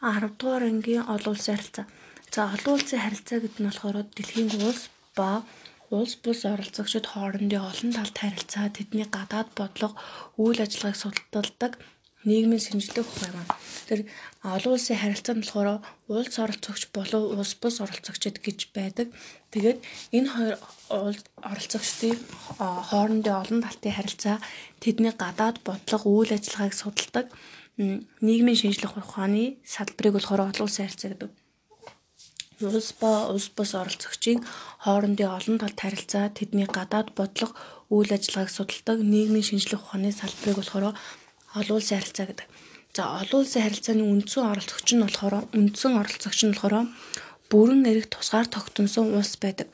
10 дугаар ангийн олон улсын харилцаа. За олон улсын харилцаа гэдэг нь болохоор дэлхийн улс ба улс бус оролцогчид хоорондын олон талт харилцаа, тэдний гадаад бодлого, үйл ажиллагааг судалдаг нийгмийн шинжлэх ухаан юм. Тэр олон улсын харилцаанд болохоор улс оролцогч болон улс бус оролцогчид гэж байдаг. Тэгээд энэ хоёр оролцогчдын хоорондын олон талтын харилцаа, тэдний гадаад бодлого, үйл ажиллагааг судалдаг нийгмийн шинжлэх ухааны салбарыг болохоор олон улсын харилцаа гэдэг. Улс ба улс бус оролцогчийн хоорондын олон талт харилцаа, тэдний гадаад бодлого, үйл ажиллагааг судалдаг нийгмийн шинжлэх ухааны салбарыг болохоор олон улсын харилцаа гэдэг. За олон улсын харилцааны үндсэн оролцогч нь болохоор үндсэн оролцогч нь болохоор бүрэн эрэгт тусгаар тогтносон улс байдаг.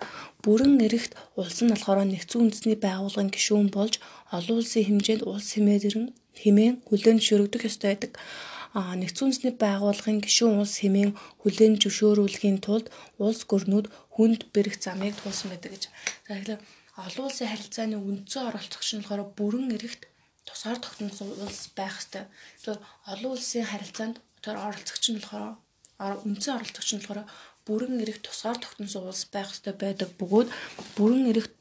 Бүрэн эрэгт улс нь болохоор нэгдсэн үндэсний байгууллагын гишүүн болж олон улсын хэмжээнд улс хэмээн хэмээн хүлээн зөвшөөрөгдөх ёстой байдаг. Нэгдсэн үндэсний байгууллагын гишүүн улс хэмээн хүлээн зөвшөөрүүлэхийн тулд улс гүрнүүд хүнд бэрх замыг туулсан байдаг гэж. За тэгэхээр олон улсын харилцааны үндсэн оролцогч нь болохоор бүрэн эрэгт тусгаар тогтносон улс байх ёстой. Тэгэхээр олон улсын харилцаанд тэр оролцогч нь болохоор үндсэн оролцогч нь болохоор бүрэн эрэгт тусгаар тогтносон улс байх ёстой байдаг бөгөөд бүрэн эрэгт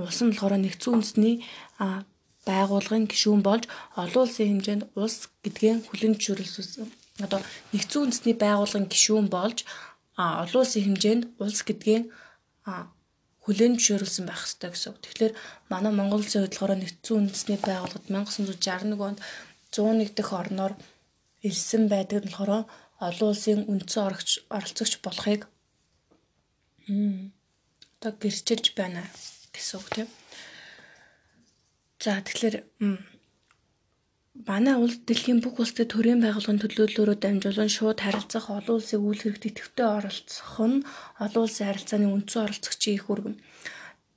улс нь болохоор нэгдсэн үндэсний байгууллагын гишүүн болж олон улсын хэмжээнд улс гэдгээ хүлэн зөвшөөрсөн. Одоо нэгдсэн үндэсний байгууллагын гишүүн болж олон улсын хэмжээнд улс гэдгээ хүлэн зөвшөөрүүлсэн байх ёстой гэсэн. Тэгэхээр манай Монгол улсын болохоор нэгдсэн үндэсний байгууллагад 1961 онд 101 дэх орноор ирсэн байдаг нь болохоор олон улсын үндсэн оролцогч болохыг одоо гэрчилж байна гэсэн үг тийм. За тэгэхээр манай улс дэлхийн бүх улстай төрийн байгууллагын төлөөллөөрөө дамжуулан шууд харилцах олон улсын үйл хэрэгт идэвхтэй оролцох нь олон улсын харилцааны үндсэн оролцогчийн их үүрэг.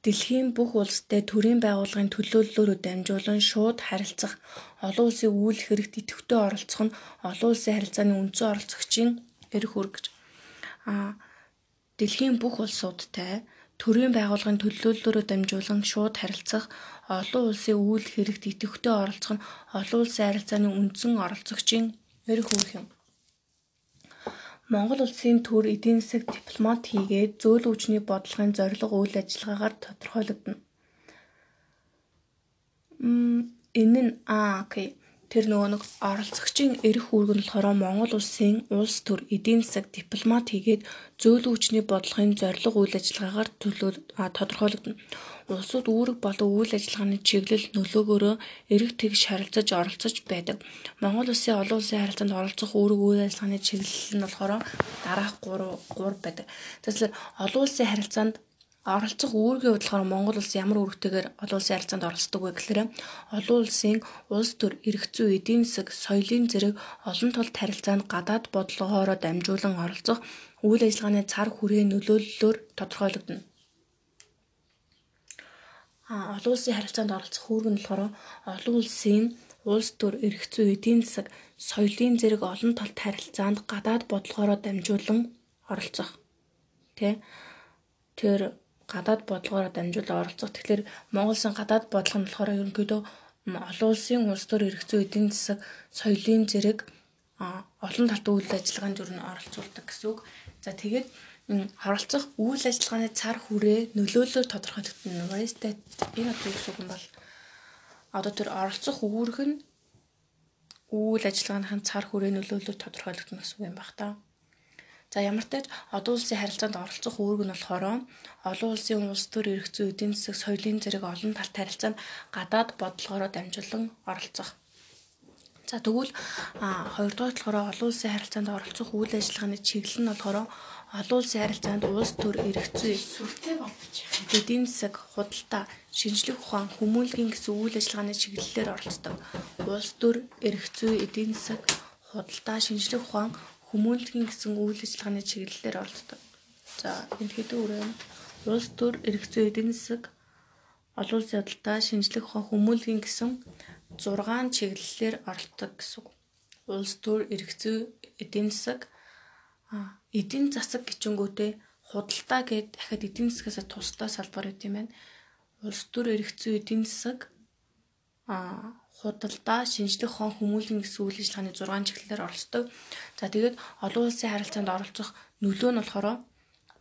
Дэлхийн бүх улстай төрийн байгууллагын төлөөллөөрөө дамжуулан шууд харилцах олон улсын үйл хэрэгт идэвхтэй оролцох нь олон улсын харилцааны үндсэн оролцогчийн эрх үүрэг. Аа дэлхийн бүх улсуудтай төрийн байгууллагын төлөөллөөрөө дамжуулан шууд харилцах олон улсын үйл хэрэгт идэвхтэй оролцох нь олон улсын харилцааны үндсэн оролцогчийн эрх үүрэг юм. Монгол улсын төр эдийн засаг дипломат хийгээд зөөл хүчний бодлогын зорилго үйл ажиллагаагаар тодорхойлогдно. Энэ нь аа окей тэр нөгөө нэг оролцогчийн эрх үүрэг нь болохоор Монгол улсын улс төр эдийн засаг дипломат хийгээд зөөлөн хүчний бодлогын зорилго үйл ажиллагаагаар төлөв тодорхойлогдно. Улсууд үүрэг болон үйл ажиллагааны чиглэл нөлөөгөөрөө эрэг тэгш харилцаж оролцож байдаг. Монгол улсын олон улсын харилцаанд оролцох үүрэг үйл ажиллагааны чиглэл нь болохоор дараах 3 3 байдаг. Тэгэхээр олон улсын харилцаанд оролцох үүргийн бодлохоор Монгол улс ямар үүрэгтэйгээр олон улсын харилцаанд оролцдог вэ гэхээр олон улсын улс төр эрх зүй эдийн засаг соёлын зэрэг олон талт харилцаанд гадаад бодлогоороо дамжуулан оролцох үйл ажиллагааны цар хүрээ нөлөөллөөр тодорхойлогдно. А олон улсын харилцаанд оролцох үүрэг нь болохоор олон улсын улс төр эрх зүй эдийн засаг соёлын зэрэг олон талт харилцаанд гадаад бодлогоороо дамжуулан оролцох. Тэ тэр гадаад бодлогоор дамжуулан оролцох. Тэгэхээр Монгол улсын гадаад бодлого нь болохоор ерөнхийдөө олон улсын улс төр зүй эдийн засаг соёлын зэрэг олон талт үйл ажиллагаанд юу н оролцуулдаг гэсэн үг. За тэгээд оролцох үйл ажиллагааны цар хүрээ нөлөөлөөр тодорхойлогдно. Рестет энэ одоо юу гэсэн юм бол одоо тэр оролцох үүрэг нь үйл ажиллагааныхын цар хүрээ нөлөөлөөр тодорхойлогдно гэсэн үг юм баг та. За ямар ч тач олон улсын харилцаанд оролцох үүрэг нь болохоор олон улсын улс төр эрх зүй эдийн засаг соёлын зэрэг олон талт харилцаанд гадаад бодлогоороо дамжуулан оролцох. За тэгвэл хоёрдугаар болохоор олон улсын харилцаанд оролцох үйл ажиллагааны чиглэл нь болохоор олон улсын харилцаанд улс төр зүй эдийн засаг худалдаа шинжлэх ухаан хүмүүнлэгийн гэсэн үйл ажиллагааны чиглэлээр оролцдог. Улс төр зүй эдийн засаг худалдаа шинжлэх ухаан хүмүүнлэгийн гэсэн үйл ажиллагааны чиглэлээр оролцдог. За хэдэн үрээ улс төр эрх зүй эдийн засаг олон улсын худалдаа шинжлэх ухаан хүмүүнлэгийн гэсэн 6 чиглэлээр оролцдог гэсэн. Улс төр эрх зүй эдийн засаг эдийн засаг гिचэнгүүтээ худалдаа гэд дахиад эдийн засгаас тусдаа салбар гэдэг юм байна. Улс төр эрх зүй эдийн засаг худалдаа, шинжлэх ухаан хүмүүлэн гэсэн үйл ажиллагааны 6 чиглэлээр оролцдог. За тэгээд олон улсын харилцаанд оролцох нөлөө нь болохоор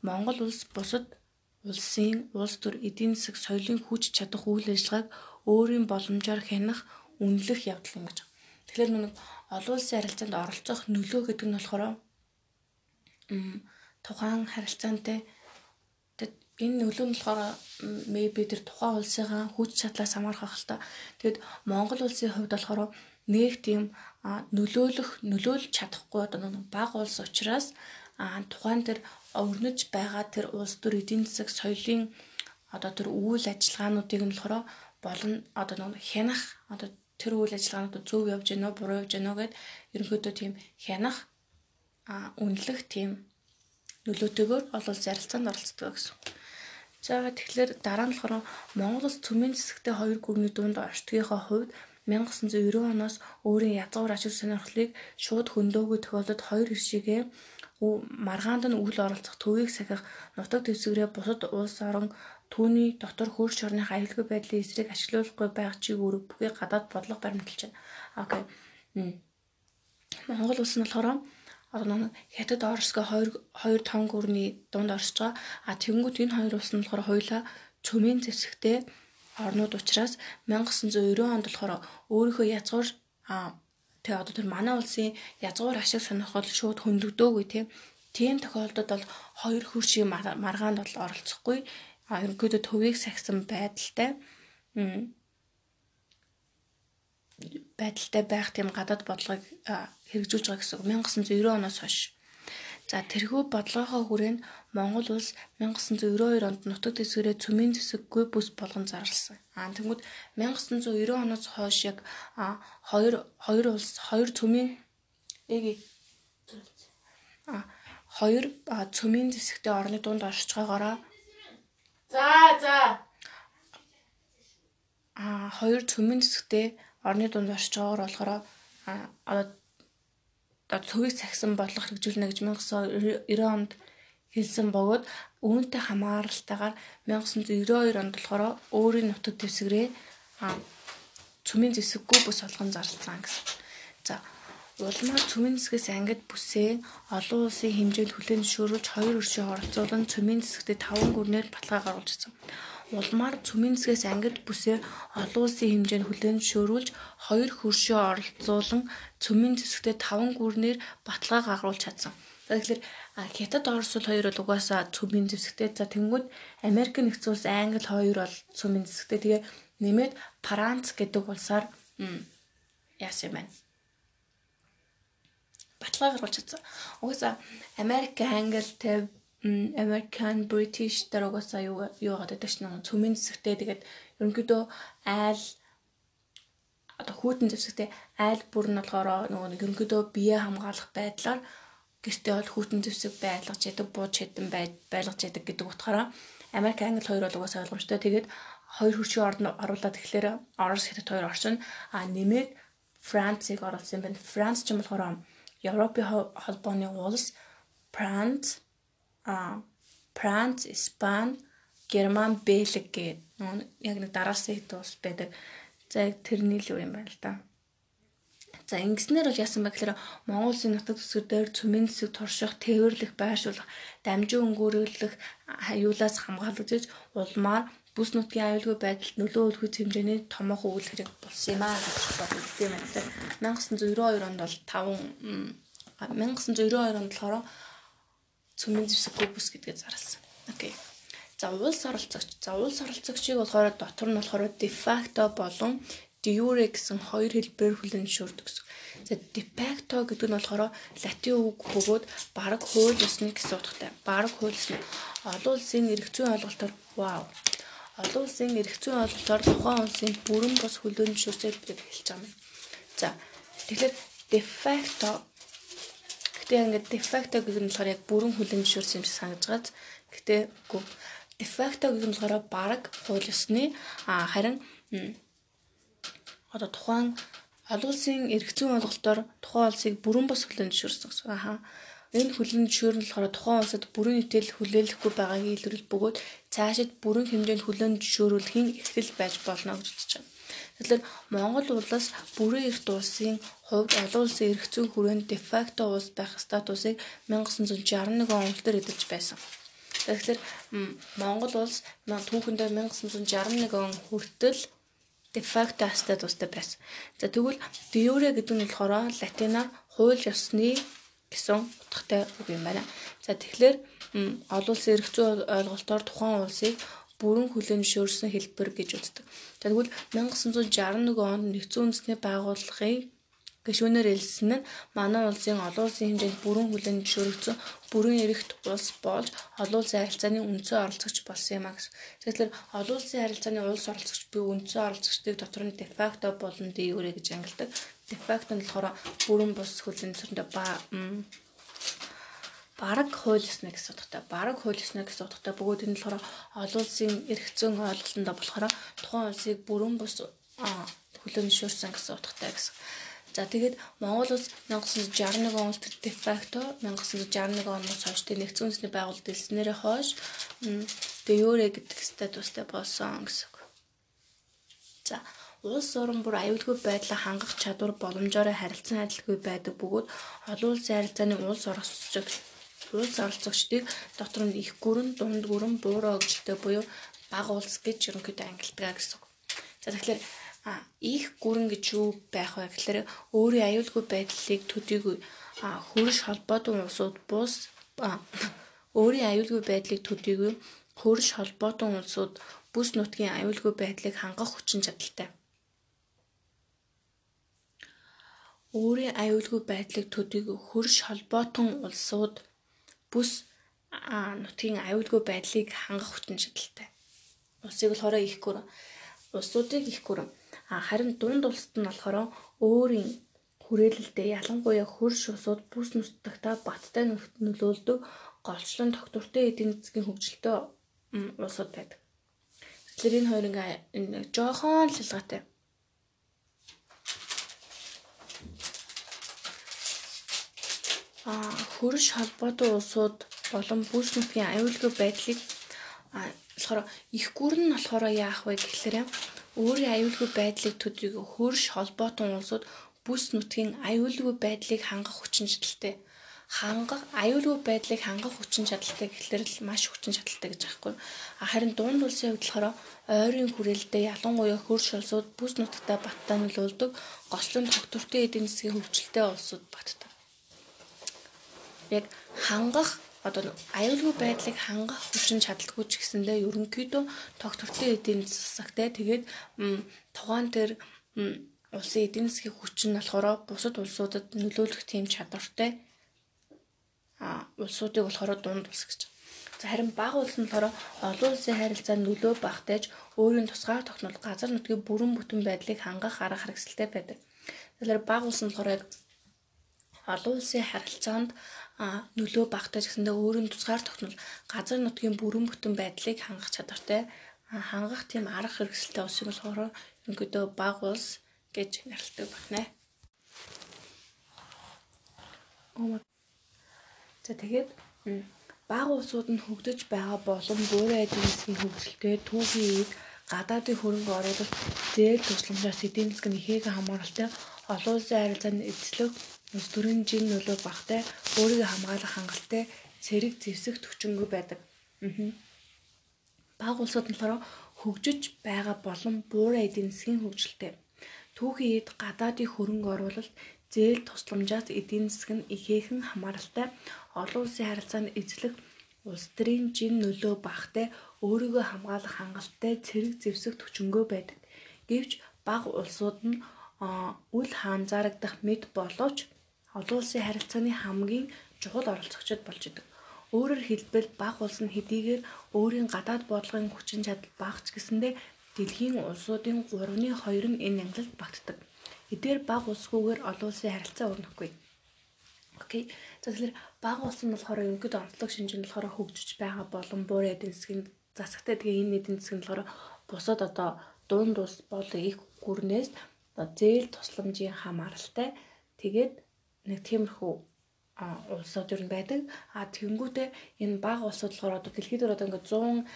Монгол улс бусад улсын улс төр эдийн засаг соёлын хүч чадах үйл ажиллагааг өөрийн боломжоор хянах үнэлэх явдал юм гэж. Тэгэхээр нэг олон улсын харилцаанд оролцох нөлөө гэдэг нь болохоор тухайн харилцаантай энэ нөлөө нь болохоор maybe тэр тухайн улсынхаа хүч чадлаас хамаарах л та. Тэгэд Монгол улсын хувьд болохоор нэг тийм нөлөөлөх нөлөөлж чадахгүй одоо бага улс учраас тухайн тэр өрнөж байгаа тэр улс төр эдийн засаг соёлын одоо тэр үйл ажиллагаануудыг нь болохоор болон одоо нэг хянах одоо тэр үйл ажиллагаанууд зөв явж гэнэ үү буруу явж гэнэ үү гэд ерөнхийдөө тийм хянах а үнэлэх тийм нөлөөтэйгээр олол зарилцаанд оролцдог гэсэн. За тэгэхээр дараа нь болохоор Монгол улс цөмийн зэсэгтэй хоёр гүрний дунд орчдгийнхоо хувьд 1990 оноос өөрийн язгуур ашиг сонирхлыг шууд хөндөөгөө тохиолдод хоёр хэршигээ маргаанд нь үйл оролцох төвийг сахих нутаг дэвсгэрээ бусад улс орон түүний дотор хөрш орных аюулгүй байдлын эсрэг ашиглуулахгүй байх чиг үүрэг бүхий гадаад бодлого баримталж байна. Окей. Монгол улс нь болохоор одоо хятад оросгоо хоёр хоёр том гүрний дунд орсож байгаа. А тэгэнгүүт энэ хоёр улс нь болохоор хоёулаа цөмийн зэвсэгтэй орнууд учраас 1990 онд болохоор өөрийнхөө язгуур а тэгээ одоо тэр манай улсын язгуур ашиг сонирхол шууд хөндлөгдөөгүй тийм тийм тохиолдолд бол хоёр хөршийн маргаанд бол оролцохгүй. А ерөнхийдөө төвийг сахисан байдалтай байдалтай байх тийм гадаад бодлогыг хэрэгжүүлж байгаа гэсэн үг 1990 оноос хойш. За тэрхүү бодлогынхоо хүрээнд Монгол улс 1992 онд нутаг дэвсгэрээ цөмийн зэсэггүй бүс болгон зарласан. Аа тэгмүүд 1990 оноос хойш яг хоёр хоёр улс хоёр цөмийн эги а хоёр цөмийн зэсэгтэй орны дунд оршиж байгаагаараа За за а хоёр цөмийн зэсэгтэй орны дунд оршиж байгаагаар болохоор одоо цөвийг сахисан бодлого хэрэгжүүлнэ гэж 1990 онд хэлсэн бөгөөд үүнтэй хамааралтайгаар 1992 онд болохоор өөрийн нутаг дэвсгэрээ цөмийн зэвсэггүй бүс болгон зарласан гэсэн. За Улмаар цөмийн зэсгээс ангид бүсээ олон улсын хэмжээнд хүлээн зөвшөөрүүлж хоёр өршөө оролцуулан цөмийн зэсгтээ 5 гүрнээр баталгаа гаргуулж ирсэн улмаар цөмийн зэсгээс ангид бүсээр олон улсын хэмжээнд хүлээн зөвшөөрүүлж хоёр хөршөө оролцуулан цөмийн зэсгтээ таван гүрнээр баталгаа гаргуулж чадсан. Тэгэхээр Хятад Орос бол хоёр бол угаасаа цөмийн зэсгтээ за тэнгууд Америк нэгдсэн улс Англи хоёр бол цөмийн зэсгтээ тэгээ нэмээд Франц гэдэг улсаар яасан юм байна. Баталгаа гаргуулж чадсан. Угаасаа Америк, Англи American British дээр угаасаа юу юу гадаг дэш нэг цөмийн зэсгтээ тэгээд ерөнхийдөө айл одоо хүүтэн зэвсэгтэй айл бүр нь болохоор нөгөө ерөнхийдөө бие хамгаалах байдлаар гэртээ бол хүүтэн зэвсэг байлгаж ядаг бууж хэдэн байлгаж ядаг гэдэг утгаараа Америк Англи хоёр бол угаасаа ойлгомжтой. Тэгээд хоёр хөршийн орнд оруулаад тэгэхээр Орос хятад хоёр орчин а нэмээд Францыг оруулсан байна. Франц ч юм болохоор Европын холбооны улс Франц Франц, Испани, Герман, Бельги гэх яг нэг дараалсан хэд улс байдаг. За тэрний л юм байна л да. За ингэснээр бол яасан бэ гэхээр Монгол Улсын нутаг дэвсгэр дээр цөмийн зэсэг турших, тээвэрлэх, байршуулах, дамжин өнгөрүүлэх аюулаас хамгаалж улмаар бүс нутгийн аюулгүй байдалд нөлөө өгөх хэмжээний томоохон үйл хэрэг болсон юм аа гэж боддог юм байна. 1992 онд бол 5 1992 онд болохоор цөмийн зэвсэггүй бүс гэдгээ зарласан. Окей. За улс оролцогч. За улс оролцогчийг болохоор дотор нь болохоор de facto болон de jure гэсэн хоёр хэлбэрээр хүлээн зөвшөөрдөг гэсэн. За de facto гэдэг нь болохоор латин үг хөгөөд бараг хууль ёсны гэсэн утгатай. Бараг хууль ёсны. Олон улсын эрх зүйн ойлголтоор вау. Олон улсын эрх зүйн ойлголтоор тухайн улсын бүрэн бус хүлээн зөвшөөрсөд хэлж байгаа юм. За тэгэхээр de facto Гэтэ ингээд дефакто гэх нь болохоор яг бүрэн зөвшөөрсөн юм шиг санагдаж байгаа. Гэтэ үгүй. Дефакто гэх нь болохоор баг хууль ёсны а харин одоо тухайн олон улсын эрх зүйн ойлголтоор тухайн улсыг бүрэн бос зөвшөөрсөн гэсэн. Аха. Энэ зөвшөөрөл нь болохоор тухайн улсад бүрэн итэл хүлээлгэхгүй байгааг илрүүл бөгөөд цаашид бүрэн хэмжээнд хүлэн зөвшөөрүүлэхийн эрхэл байж болно гэж үзэж байна. Тэгэхээр Монгол улс бүрэн эрт улсын хувьд олон улсын эрх зүйн хүрээнд дефакто улс байх статусыг 1961 он үлдэр эдэлж байсан. Тэгэхээр Монгол улс түүхэндээ 1961 он хүртэл дефакто статустай байсан. За тэгвэл диюре гэдэг нь болохоор латинаар хууль ёсны гэсэн утгатай үг юм байна. За тэгэхээр олон улсын эрх зүйн ойлголтоор тухайн улсыг бүрэн хүлээмжшөөрсөн хэлбэр гэж үздэг. Тэгвэл 1961 онд нэгдсэн үндэсний байгууллагын гишүүнээр хэлсэн нь манай улсын олон улсын хэмжээнд бүрэн хүлээмжшөөрөгдсөн бүрэн эрхт улс болж олон улсын харилцааны үндсэн оролцогч болсон юм а гэсэн. Тэгэхээр олон улсын харилцааны улс оролцогч буй үндсэн оролцогчдыг дотор нь дефакто болон юре гэж ангилдаг. Дефакто нь болохоор бүрэн бус хүлээмжшөөрөндөө ба бараг хууль ёсны гэсэн утгатай. Бараг хууль ёсны гэсэн утгатай бөгөөд энэ болохоор олон улсын эрх зүйн ойлголтонд болохоор тухайн улсыг бүрэн бус хүлээмжшөөрсөн гэсэн утгатай гэсэн. За тэгээд Монгол улс 1961 онд дефакто 1961 оноос хойш тэ нэгдсэн үндэсний байгууллагад дэлснээрээ хойш де юре гэдэг статустай болсон гэсэн үг. За улс орон бүр аюулгүй байдлаа хангах чадвар боломжоор харилцан адилгүй байдаг бөгөөд олон улсын харилцааны улс оролцогч улс оролцогчдыг дотор нь их гүрэн, дунд гүрэн, буураа өгжилтэй буюу бага улс гэж ерөнхийдөө ангилдаг гэсэн. За тэгэхээр их гүрэн гэж юу байх вэ гэхээр өөрийн аюулгүй байдлыг төдийгүй хөрш холбоотон улсууд бус өөрийн аюулгүй байдлыг төдийгүй хөрш холбоотон улсууд бүс нутгийн аюулгүй байдлыг хангах хүчин чадалтай. өөрийн аюулгүй байдлыг төдийгүй хөрш холбоотон улсууд бүс нутгийн аюулгүй байдлыг хангах хүчин чадалтай. Улсыг болохоор их гүрэн. Улсуудыг их гүрэн. Харин дунд улсад нь болохоор өөрийн хүрээлэлдээ ялангуяа хөрш усууд бүс нутагтаа баттай нөлөөлдөг голчлон тогтвортой эдийн засгийн хөгжилтэй улсууд байдаг. Тэгэхээр энэ хоёр ингээ жоохон шалгаатай. Хөрш холбоотой улсууд болон бүс нутгийн аюулгүй байдлыг болохоор их гүрэн нь болохоор яах вэ гэхлээр өөрийн аюулгүй байдлыг төдийг хөрш холбоотой улсууд бүс нутгийн аюулгүй байдлыг хангах хүчин чадалтай хангах аюулгүй байдлыг хангах хүчин чадалтай гэхлээр л маш хүчин чадалтай гэж аахгүй. Харин дунд улсын хувьд болохоор ойрын хүрээлтэд ялангуяа хөрш улсууд бүс нутагтаа баттай нөлөөлдөг гослон тогтвортой эдийн засгийн хөгжилтэй улсууд баттай яг хангах одоо аюулгүй байдлыг хангах хүчин чадалгүй ч гэсэндээ ерөнхийдөө тогтвортой эдийн засагтай тэгээд тухайн тэр улсын эдийн засгийн хүчин нь болохоор бусад улсуудад нөлөөлөх тийм чадвартай а улсуудыг болохоор дунд улс гэж. За харин бага улс нь болохоор олон улсын харилцаанд нөлөө багтааж өөрийн тусгаар тогтнол газар нутгийн бүрэн бүтэн байдлыг хангах арга хэрэгсэлтэй байдаг. Тэгэхээр бага улс нь болохоор яг олон улсын харилцаанд нөлөө багтаж гэсэндээ өөрийн тусгаар тогтнол. Газар нутгийн бүрэн бүтэн байдлыг хангах чадвартай хангах тийм арга хэрэгсэлтэй улсыг болохоор ерөнхийдөө баг улс гэж нэрлэдэг байна. За тэгээд баг улсууд нь хөгдөж байгаа болон буурай эдийн засгийн хөгжилтэй түүхийн үед гадаадын хөрөнгө оруулалт зээл тусламжаас эдийн засгийн ихээхэн хамааралтай олон улсын харилцааны эзлэх Улс төрийн жин нөлөө багтай өөрийгөө хамгаалах хангалттай цэрэг зэвсэг төвчнгөө байдаг. Баг улсууд нь болохоор хөгжиж байгаа болон буурай эдийн засгийн хөгжилтэй. Түүхийн үед гадаадын хөрөнгө оруулалт зээл тусламжаас эдийн засаг нь ихээхэн хамааралтай олон улсын харилцаанд эзлэх улс төрийн жин нөлөө багтай өөрийгөө хамгаалах хангалттай цэрэг зэвсэг төвчнгөө байдаг. Гэвч баг улсууд нь үл хаанзаарагдах мэд боловч олон улсын харилцааны хамгийн чухал оролцогчид болж идэг. Өөрөөр хэлбэл баг улс нь хэдийгээр өөрийн гадаад бодлогын хүчин чадал багч гэсэндээ дэлхийн улсуудын 3-2 нь энэ ангилалд багтдаг. Эдгээр баг улсгүйгээр олон улсын харилцаа өрнөхгүй. Окей. За тэгэхээр баг улс нь болохоор ерөнхийдөө онцлог шинжинд болохоор хөгжиж байгаа болон буур эдийн засгийн засагтай тэгээ энэ эдийн засаг нь болохоор бусад одоо дунд ус бол их гүрнээс зээл тусламжийн хамааралтай тэгээд нэг тиймэрхүү улсууд юу байдаг. А тэгэнгүүтээ энэ бага улсууд болохоор одоо дэлхийд одоо ингээд 100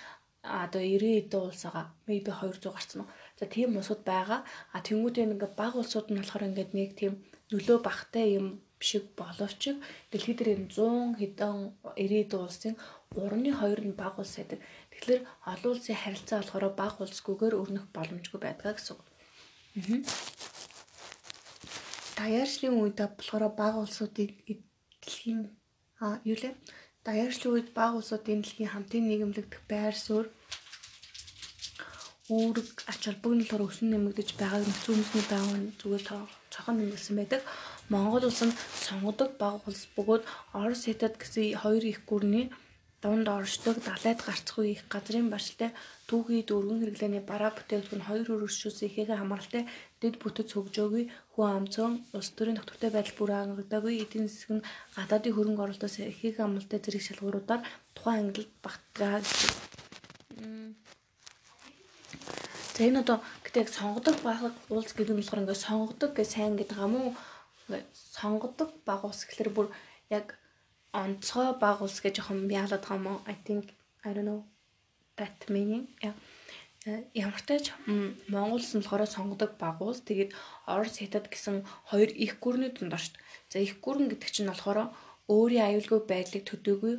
одоо 90 эдэн улс байгаа. Maybe 200 гарсан уу. За тийм улсууд байгаа. А тэнгуүтэй ингээд баг улсууд нь болохоор ингээд нэг тийм нөлөө багтай юм шиг боловч дэлхийд дээр 100 хэдэн 90 улсын 3-ны 2 нь баг улс байдаг. Тэгэхээр олон улсын харилцаа болохоор баг улсгүйгээр өрнөх боломжгүй байдгаа гэсэн үг. Аа. Даяаршлын үед болохоор баг улсуудыг дэлхийн а юу лээ? Даяаршлын үед баг улсуудын дэлхийн хамтын нийгэмлэгдэх байр суурь үүрэг ач холбогдол болохоор өсөн нэмэгдэж байгааг нөхцөл үндэсний байгуун зүгээр цохон нэмэгдсэн байдаг. Монгол улс нь сонгодог баг улс бөгөөд Орос хятад гэсэн хоёр их гүрний дунд оршдог далайд гарцгүй их газрын барьцтай түүхий дөрвөн хэрэглээний бараа бүтээгдэхүүн хоёр өршөөс ихээгээ хамааралтай дэд бүтэц хөгжөөгүй хүн амцон улс төрийн тогтвортой байдал бүр хангагдаагүй эдийн засаг нь гадаадын хөрөнгө оруулалтаас ихээгээ амралтай зэрэг шалгууруудаар тухайн ангилалд багтгаа. За энэ одоо гэтээ яг сонгодог баг уулз гэдэг нь болохоор ингээд сонгодог гэж сайн гэдэг юм уу? Ингээд сонгодог баг уулз гэхэлэр бүр яг онцгой баг улс гэж жоохон яалаад байгаа юм уу? I think I don't know that meaning. Э, ямар ч тач Монгол улс нь болохоор сонгодог баг улс. Тэгээд Орос хятад гэсэн хоёр их гүрний дунд оршд. За их гүрэн гэдэг чинь болохоор өөрийн аюулгүй байдлыг төдөөгүй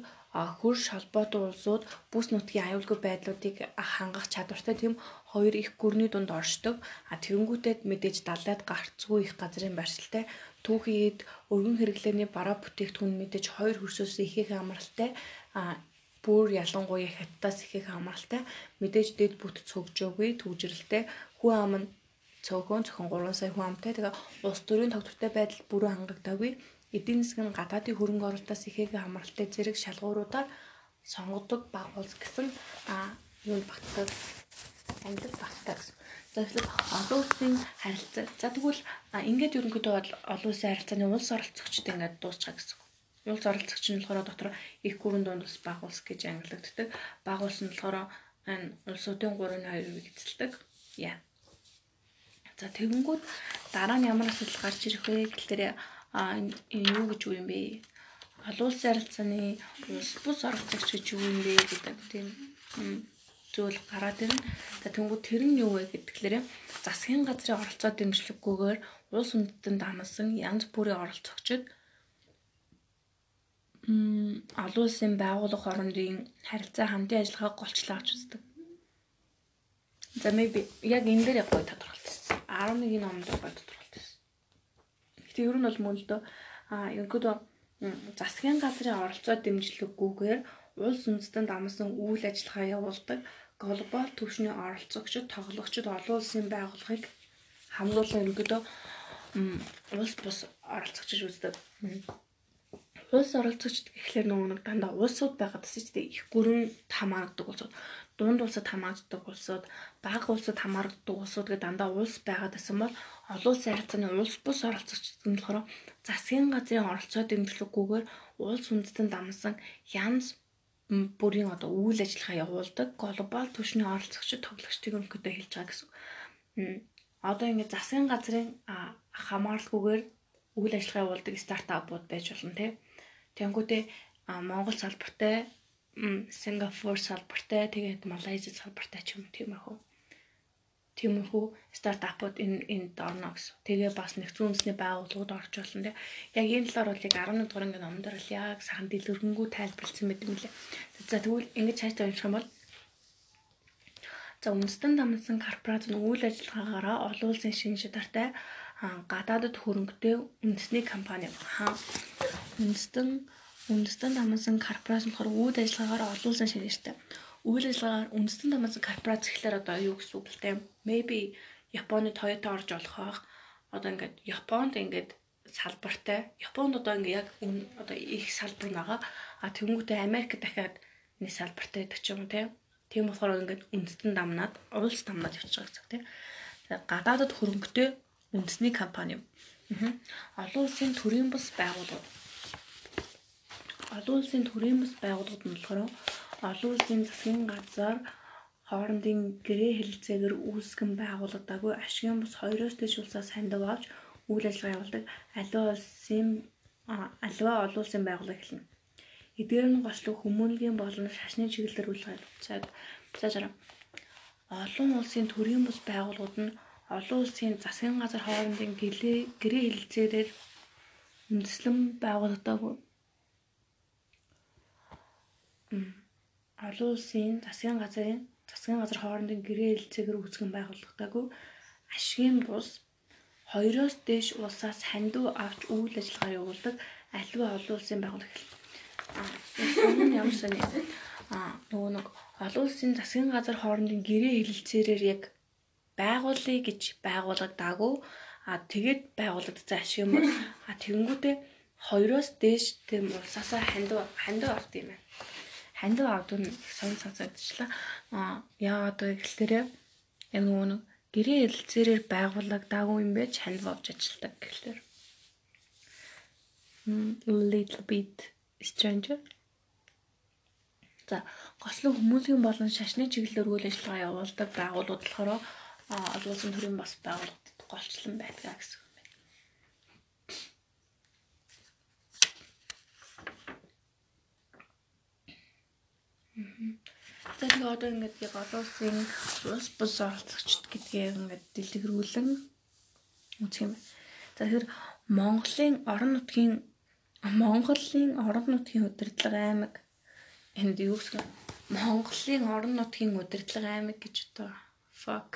хөрш холбоотой улсууд бүс нутгийн аюулгүй байдлуудыг хангах чадвартай тийм хоёр их гүрний дунд оршдог. А тэгэнгүүтээд мэдээж далайд гарцгүй их газрын барьцалтай түүхийд өргөн хэрэглээний бараа бүтээгдэхүүн мэдээж хоёр хөрсөөс ихэх амралтай а бүр ялангуяа хаттаас ихэх амралтай. Мэдээж дэд бүт цогжоогүй төвжрэлтэй хүн ам нь цөөхөн зөвхөн 3 сая хүн амтай. Тэгээ улс төрийн тогтвортой байдал бүрэн хангагдаагүй. Эдийн нь гадаадын хөрөнгө оруулалтаас ихээг хамралтай зэрэг шалгууруудаар сонгодог баг улс гэсэн а юу багтдаг англи багтдаг. За тэгэхээр олон улсын харилцаа. За тэгвэл ингээд ерөнхийдөө олон улсын харилцааны улс оролцогчд ингээд дуусчихаа гэсэн. Улс оролцогч нь болохоор дотор их гүрэн дунд ус баг улс гэж ангилагддаг. Баг улс нь болохоор энэ улсуудын 3-2-ыг эзэлдэг. Яа. За тэгэнгүүт дараа нь ямар асуудал гарч ирэх вэ гэхээр а юу гэж юу юм бэ? Олон улсын харилцааны улс бус оролцогч гэж юу юм бэ гэдэг тийм зүйл гараад ирнэ. За тэнгуү тэр нь юу вэ гэдгээр засгийн газрын оролцоо дэмжлэггүйгээр улс үндэстэн дамсан янз бүрийн оролцогчид м олон улсын байгууллага хоорондын харилцаа хамтын ажиллагааг голчлоо авч үздэг. За maybe яг энэ дээр яг гоё тодорхойлсон. 11-ийн номд гоё тодорхойлсон. Гэтэ ер нь бол мөн л дөө а ерөнхийдөө засгийн газрын оролцоо дэмжлэггүйгээр улс үндэстэн дамсан үйл ажиллагаа явуулдаг глобал түвшний оролцогчид тоглогчид олон улсын байгууллагыг хамруулан ерөнхийдөө улс бус оролцогчиж үздэг. Улс оролцогчд гэхлээр нөгөө нэг дандаа улсууд байгаад гэсэн чинь их гүрэн хамаардаг улсууд, дунд улсад хамаардаг улсууд, бага улсад хамаардаг улсууд гэдэг дандаа улс байгаад байсан бол олон улсын харилцааны улс бус оролцогчд нь болохоор засгийн газрын оролцоо дэмжлэггүйгээр улс үндэстэн дамсан янз бүрийн одоо үйл ажиллагаа явуулдаг глобал түвшний оролцогчид тоглогчдыг өнөхөдөө хэлж байгаа гэсэн. Одоо ингээд засгийн газрын хамааралгүйгээр үйл ажиллагаа явуулдаг стартапууд байж болно тий. Тэнгүүдээ Монгол салбартай, Сингапур салбартай, тэгээд Малайз салбартай ч юм тиймэрхүү. Тиймэрхүү стартапууд энэ энд орно гэсэн. Тэгээ бас нэгдсэн үндэсний байгууллагууд орж болно тий. Яг энэ талаар бол яг 11 дугаар ингээд номдор л яг сахан дэлгэрэнгүй тайлбарлсан байт юм лээ. За тэгвэл ингэж цааш тавьчих юм бол За үндэстэн дамнасан корпорац нь үйл ажиллагаагаараа олон улсын шинж чанартай гадаадд хөрөнгөтэй үндэсний компани хаа үндэстэн үндэстэн дамнасан корпорац нь болохоор үйл ажиллагаагаар олон улсын шинж чанартай үйл ажиллагаар үндэстэн дамнасан корпорац гэхлээр одоо юу гэсэн үг л те maybe Японы Toyota орж олохоох одоо ингээд Японд ингээд салбартай Японд одоо ингээ яг одоо их салбар байгаа а тэнгуүтэй Америк дахиад нэг салбартай гэдэг ч юм уу те Тийм болохоор ингээд үндэстэн дамнаад улс дамнаад байгаа гэсэн тийм. Гадаадд хөрөнгөтэй үндэсний компани. Олон улсын төрийн бас байгууллагууд. Олон улсын төрийн бас байгууллагууд нь болохоор олон улсын засгийн газар хоорондын гэрээ хэлэлцээгээр үүсгэн байгуулагдаагүй ашигын бус хоёроос дээш улсаас хандив авч үйл ажиллагаа явуулдаг аливаа улсын аливаа олон улсын байгууллага хэлнэ. Эдгээр нь голчлог хүмүүнлэгийн болон шашны чиглэлээр үйл ажиллагааг цаажаараа. олон улсын төрийн бус байгууллагууд нь олон улсын засгийн газар хоорондын гэрээ хэлэлцээрээр үндэслэн байгуулагдаагүй. Олон улсын засгийн газрын засгийн газар хоорондын гэрээ хэлэлцээгээр үүсгэн байгуулагдаагүй. Ашигын бус хоёроос дээш улсаас хандив авч үйл ажиллагаа явуулдаг аливаа олон улсын байгууллага. Энэ ямар сони аа нөгөө нэг олон улсын засгийн газар хоорондын гэрээ хэлэлцээрээр яг байгуулъя гэж байгуулагдаагүй а тэгээд байгуулагдсан ашиг юм бол а тэгэнгүүтээ хоёроос дээш тийм улсаасаа хандив хандив авд юм байна. Хандив авд нь сонь сонсогдчихлаа. А яагаад вэ гэхээр яг нэг гэрээ хэлэлцээрээр байгуулагдаагүй юм байж хандив авч ажилладаг гэхлээр. little bit stranger За гослон хүмүүсийн болон шашны чиглэлээр үйл ажиллагаа явуулдаг байгууллагууд болохоор олон улсын төрийн бас байгууллагууд голчлон байдаг гэсэн За тэгээ одоо ингээд яг олон улсын улс бус оролцогчд гэдгийг ингээд дэлгэрүүлэн үзэх юм. За тэгэхээр Монголын орон нутгийн Монголын орон нутгийн удирдлага аймаг. Энд юу гэсэн? Монголын орон нутгийн удирдлага аймаг гэж одоо fuck.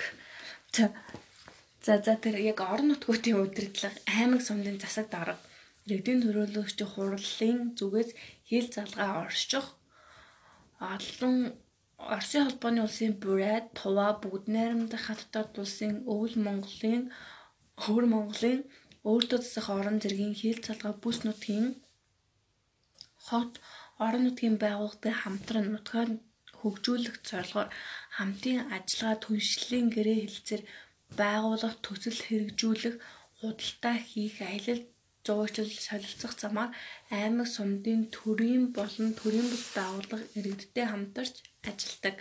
За за тэр яг орон нутгуудын удирдлага аймаг сумдын засаг дарга. Иргэдийн төрөлөгчдийн хурлын зүгээс хил залгаа орших олон Оросын холбооны улсын Бурайд, Тува, Бүгд найрамдах хаттад улсын Өвөл Монголын Өвөр Монголын өөртөө засах орон зэргийн хил залгаа бүс нутгийн хот орон нутгийн байгууллагын хамтран нутгаар хөгжүүлэх зорилгоор хамтын ажиллагаа түншлэлийн гэрээ хэлцээр байгуулах төсөл хэрэгжүүлэх худалдаа хийх аялал зуучил солилцох замаар аймаг сумдын төрийн болон төрийн бус байгууллага иргэдтэй хамтарч ажилладаг.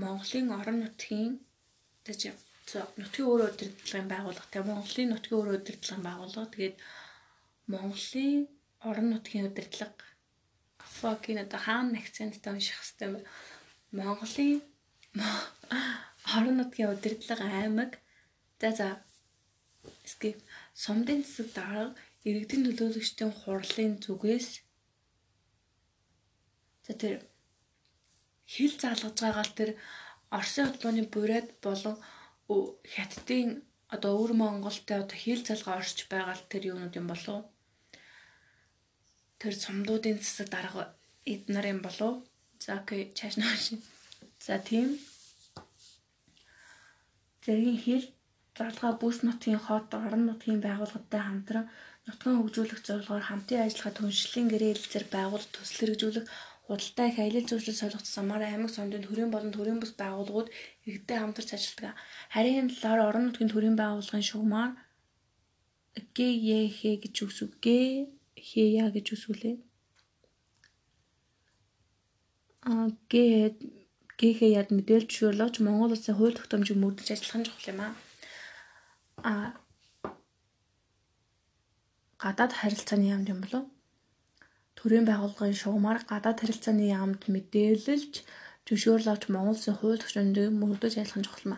Монголын орон нутгийн нутгийн өөрөө удирдлагын байгууллага. Тийм Монголын нутгийн өөрөө удирдлагын байгууллага. Тэгээд Монголын орон нутгийн удирдлага. Fucking одоо хаана акценттай унших хэвтэй юм. Монголын орон нутгийн удирдлага аймаг. За за. Skip сумдын засаг дарга иргэдийн төлөөлөгчдийн хурлын зүгээс за тэр хил заалгаж байгаа л тэр Оросын холбооны бурайд болон хятадын одоо өвөр Монголтой одоо хил залгаа орж байгаа л тэр юунууд юм болов тэр сумдуудын засаг дарга эд нар юм болов за окей чааш нөөш за тийм. Зэргийн хил зарлагаа бүс нутгийн хот орон нутгийн байгууллагатай хамтран нутгийн хөгжүүлэх зорилгоор хамтын ажиллагаа түншлэлийн гэрээ хэлэлцээр байгуулалт төсөл хэрэгжүүлэх худалдаа их аялал жуулчлал солигдсон замаар аймаг сумдын төрийн болон төрийн бус байгууллагууд иргэдтэй хамтарч ажилладаг. Харин энэ талаар орон нутгийн төрийн байгууллагын шугамар ГЕХ гэж үсв. Г Хэя гэж үсвүлээ. А Г ГХ яд мэдээлж зөвлөж Монгол улсын хууль тогтоомжийг мөрдөж ажиллах нь чухал юм аа. А гадаад харилцааны яамд юм болов? Төрийн байгууллагын шугамар гадаад харилцааны яамд мэдээлэлж зөвшөөрөл авч Монгол Улсын хууль тогтоомжийг мөрдөж чухал юм.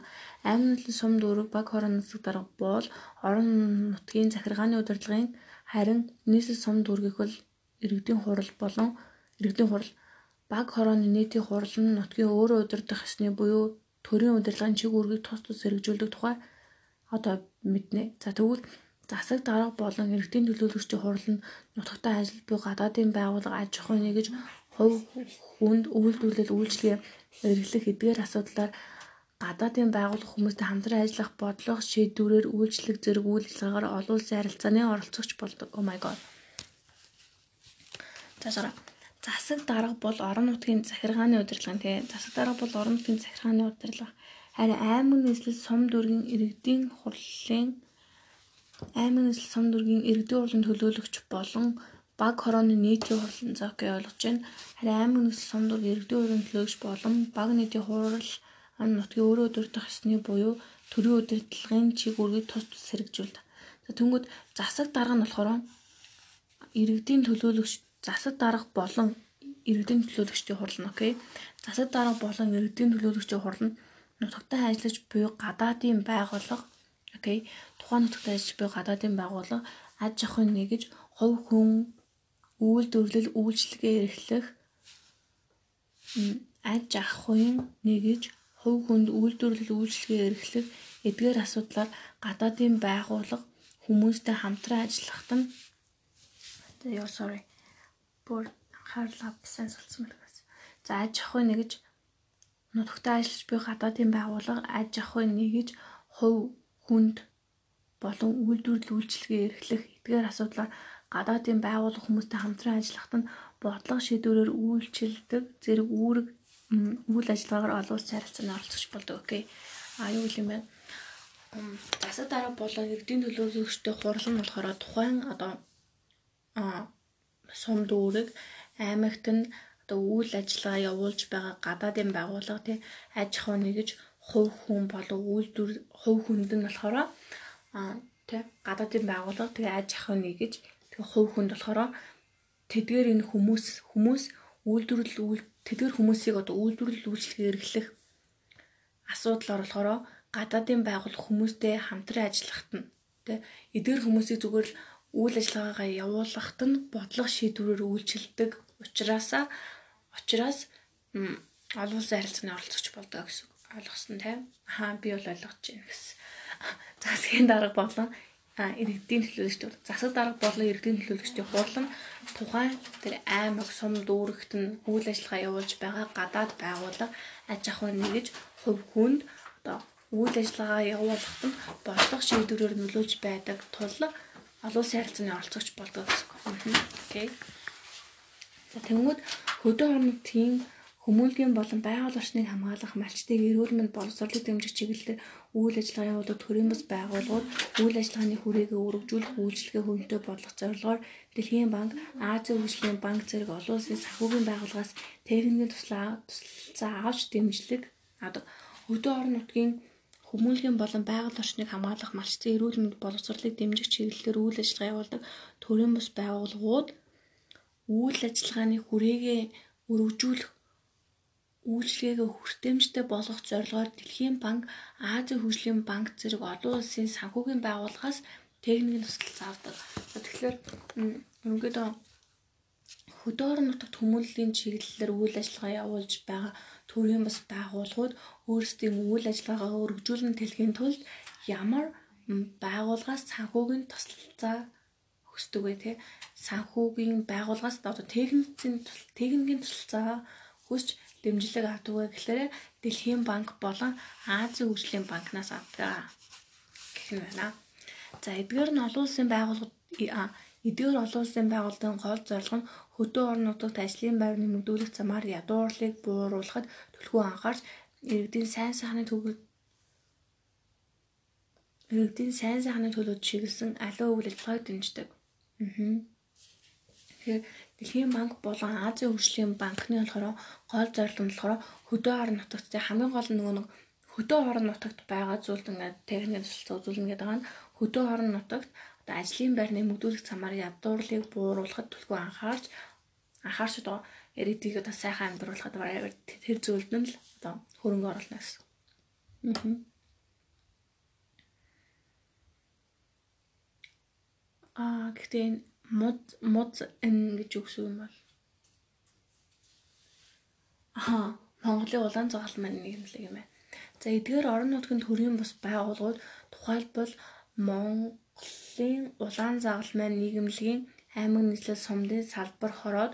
Амин нутгийн сум дүүрэг баг хорон нутаг дарга бол орон нутгийн захиргааны удирдлагын харин нийслэл сум дүүргийнх бол иргэдийн хурал болон иргэдийн хурал баг хорооны нийтийн хурал нь нутгийн өөрөө удирдах ёсны буюу төрийн удирдлагын чиг үүргийг тус тус хэрэгжүүлдэг тухай одоо мэднэ. За тэгвэл засаг дарга болон иргэдийн төлөөлөгчдийн хурал нь нутагтаа ажил буй гадаадын байгууллага аж ахуй нэгж хувь хүнд үйлдвэрлэл үйлчлэгээ эргэлэх эдгээр асуудлаар гадаадын байгууллага хүмүүстэй хамтран ажиллах бодлого шийдвэрээр үйлчлэх зэрэг үйл ажиллагаагаар олон улсын харилцааны оролцогч болдог. Oh my god. За засаг дарга бол орон нутгийн захиргааны удирдлага тийм засаг дарга бол орон нутгийн захиргааны удирдлага харин аймаг нийслэл сум дүүргийн иргэдийн хурлын аймаг нийслэл сум дүүргийн иргэдийн хурлын төлөөлөгч болон баг хорооны нийтийн хурлын зоог ойлгож байна. Харин аймаг нийслэл сум дүүргийн иргэдийн хурлын төлөөлөгч болон баг нийтийн хурал ан нутгийн өөрөө өдөртөх ёсны буюу төрийн удирдлагын чиг үүргийг тус тус хэрэгжүүлдэг. За тэнгууд засаг дарга нь болохоор иргэдийн төлөөлөгч засаг дарга болон иргэдийн төлөөлөгчдийн хурал нь окей. Засаг дарга болон иргэдийн төлөөлөгчдийн хурал нь нутагтаа ажиллаж буй гадаадын байгууллага окей. Тухайн нутагтаа ажиллаж буй гадаадын байгууллага аж ахуйн нэгж хувь хүн үйлдвэрлэл үйлчлэгээ эрхлэх аж ахуйн нэгж хувь хүнд үйлдвэрлэл үйлчлэгээ эрхлэх эдгээр асуудлаар гадаадын байгууллага хүмүүстэй хамтран ажиллахад нь ёо sorry бүр анхаарал авсан сулсан мэл гэсэн. За аж ахуй нэгж нутагтаа ажиллаж буй гадаадын байгууллага аж ахуй нэгж хувь хүнд болон үйлдвэрлэл үйлчлэгээ эрхлэх эдгээр асуудлаар гадаадын байгууллага хүмүүстэй хамтран ажиллахад нь бодлого шийдвэрээр үйлчилдэг зэрэг үүрэг үйл ажиллагаагаар олон улсын харилцаанд оролцож болдог. Окей. А юу гэх юм бэ? Засаг дарга болон иргэдийн төлөөлөгчтэй хурал нь болохоор тухайн одоо сум дүүрэг аймагт нь одоо үйл ажиллагаа явуулж байгаа гадаадын байгууллага тий аж ахуй нэгж хувь хүн болон үйлдвэр хувь хүнд нь болохоор а тий гадаадын байгууллага тэгээ аж ахуй нэгж тэгээ хувь хүнд болохоор тэдгээр энэ хүмүүс хүмүүс үйлдвэрлэл үйл тэдгээр хүмүүсийг одоо үйлдвэрлэл үйлчлэгээ эрхлэх асуудлаар болохоор гадаадын байгууллага хүмүүстэй хамтран ажиллахад нь тий эдгээр хүмүүсийг зүгээр л үйл ажиллагаагаа явуулахад нь бодлого шийдвэрээр үйлчилдэг учраас учраас олон улсын харилцааны оролцогч болдог гэсэн ойлгосон тийм. Аа би бол ойлгож байна гэсэн. Засгийн дарга болон иргэдийн төлөөлөгчд засаг дарга болон иргэдийн төлөөлөгчдийн хурлан тухайн тэр аймаг сум дүүрэгт нь үйл ажиллагаа явуулж байгаа гадаад байгууллага аж ахуй нэгж хувь хүнд одоо үйл ажиллагаа явуулахад нь бодлого шийдвэрээр нөлөөлж байдаг тул олон улсын харилцааны оролцогч болдог гэсэн. Окей. За тэгмүүд хөдөө орон нутгийн Хүмүүнлэгийн болон байгаль орчныг хамгаалах малчдыг эрүүл мэнд боловсролыг дэмжих чиглэлээр үйл ажиллагаа явуулдаг төрийн бас байгууллагууд үйл ажиллагааны хүрээгээ өргөжүүлэх үйлчлэгээ хөнтэй бодлого зорилгоор Дэлхийн банк, Азийн хөгжлийн банк зэрэг олон улсын санхүүгийн байгууллагаас техникийн туслалцаа авч дэмжлэг авдаг. Хөдөө орон нутгийн Хүмүүнлэгийн болон байгаль орчныг хамгаалах малчдын эрүүл мэнд боловсролыг дэмжих чиглэлээр үйл ажиллагаа явуулдаг төрийн бас байгууллагууд үйл ажиллагааны хүрээгээ өргөжүүлэх үйлчилгээгээ хүртээмжтэй болгох зорилгоор Дэлхийн банк, Азийн хөгжлийн банк зэрэг олон улсын санхүүгийн байгууллагаас техникийн туслалцаа авдаг. Тэгэхээр ерөнхийдөө хөдөө орон нутагт хүмүүнлэлийн чиглэлээр үйл ажиллагаа явуулж байгаа төрийн бас байгууллагууд өөрсдийн үйл ажиллагаагаа өргөжүүлэн тэлхийн тулд ямар байгууллагаас санхүүгийн туслалцаа хүсдэг вэ те санхүүгийн байгууллагаас одоо техникийн техникийн туслалцаа хүсч дэмжлэг авдаг вэ гэхээр Дэлхийн банк болон Азийн хөгжлийн банкнаас авдаг гэх юм байна. За эдгээр нь олон улсын байгууллагууд эдгээр олон улсын байгууллагын гол зорилго нь хөдөө орон нутагт ажлын байр нэмэгдүүлэх замаар ядуурлыг бууруулахад төлхөө анхаарч иргэдийн сайн сайхны төвөг иргэдийн сайн сайхны төлөв чиглэсэн аливаа үйл ажиллагааг дэмждэг. Аа. Тэгэхээр Дэлхийн банк болон Азийн хөгжлийн банкны болохоор гол зорилго нь болохоор хөдөө орон нутагт хамгийн гол нөгөө нэг хөдөө орон нутагт байгаа зүйлд ингээд техникийн туслалцаа үзүүлнэ гэдэг нь хөдөө орон нутагт одоо ажлын байр нэмэгдүүлэх замаар ядуурлыг бууруулахад төлхөө анхаарч анхаарч одоо иргэдийг одоо сайхан амьдруулахад тэр зүйлд нь л одоо хөрөнгө оруулна гэсэн. Аа гэхдээ энэ мод мод эн гэж үгсүү юм бол Аа Монголын улаан зоголн маань нийгэмлэг юм байна. За эдгээр орон нутгийн төрийн бус байгууллагууд тухайлбал Монголын улаан загалмай маань нийгэмлэгийн аймаг нийслэл сумдын салбар хороод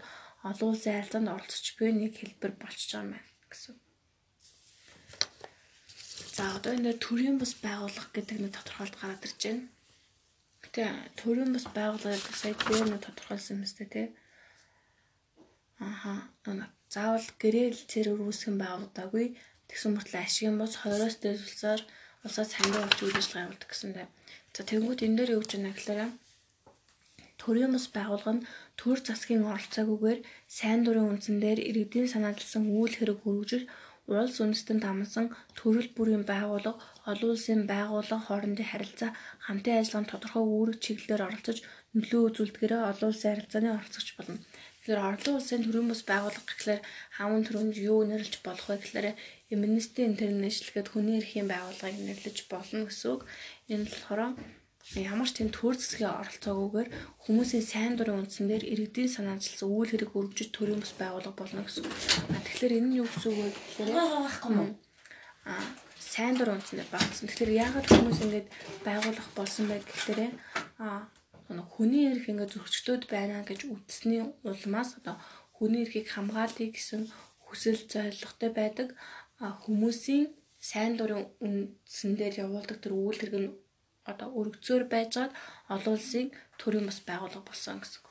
олон улсын харилцаанд оролцож буй нэг хэлбэр болчихж байгаа юм байна гэсэн. За одоо энэ төрийн бус байгууллага гэдэг нэг тодорхойлт гараад ирж байна. Тэгээ төрийн бас байгууллагыг сая нь тодорхойлсон юм өстэй тий. Аха. Заавал гэрэл зэрэг үүсгэн байгуулдаггүй. Тэгсэн мөртлөө ашигын бос 20-оос дээд улсаар улсаас хандив авч үйл ажиллагаа явуулдаг гэсэн дээ. За тэгвэл энэ дээр юу гэж байна гэхээр төрийн бас байгуулга нь төр засгийн оролцоогүйгээр сайн дурын үндсэн дээр иргэдийн санаалсан үйл хэрэг хөрвүүлж улс үндэстэн дамсан төрөл бүрийн байгууллага, олон улсын байгууллага хоорондын харилцаа, хамтын ажиллагаанд тодорхой үүрэг чиглэлээр оролцож нөлөө үзүүлдгээрээ олон улсын харилцааны оролцогч болно. Тэгэхээр орлон улсын төрийн бас байгууллага гэхлээр хамын төрөнд юу нэрлэж болох вэ гэхлээр Amnesty International гэдэг хүний эрхийн байгууллагыг нэрлэж болно гэсэн үг. Энэ болохоор ямар ч тийм төр зэсгийн оролцоогүйгээр хүмүүсийн сайн дурын үндсэн дээр иргэдийн санаачилсан үйл хэрэг өргөжөж төрийн бас байгууллага болно гэсэн үг. Тэгэхээр энэ нь юу гэсэн үг вэ гэхээр аа сайн дур үндсэндээ багцсан. Тэгэхээр яагаад хүмүүс ингэж байгуулах болсон бэ гэхээр аа хүний эрх ингээд зөрчилдөд байна гэж үзсний улмаас одоо хүний эрхийг хамгаалъя гэсэн хүсэл зорилготой байдаг хүмүүсийн сайн дурын үндсэндээр явуулдаг тэр үйл хэрэг нь одоо өргөцөөр байжгаад олон улсын төрийн бас байгууллага болсон гэсэн үг.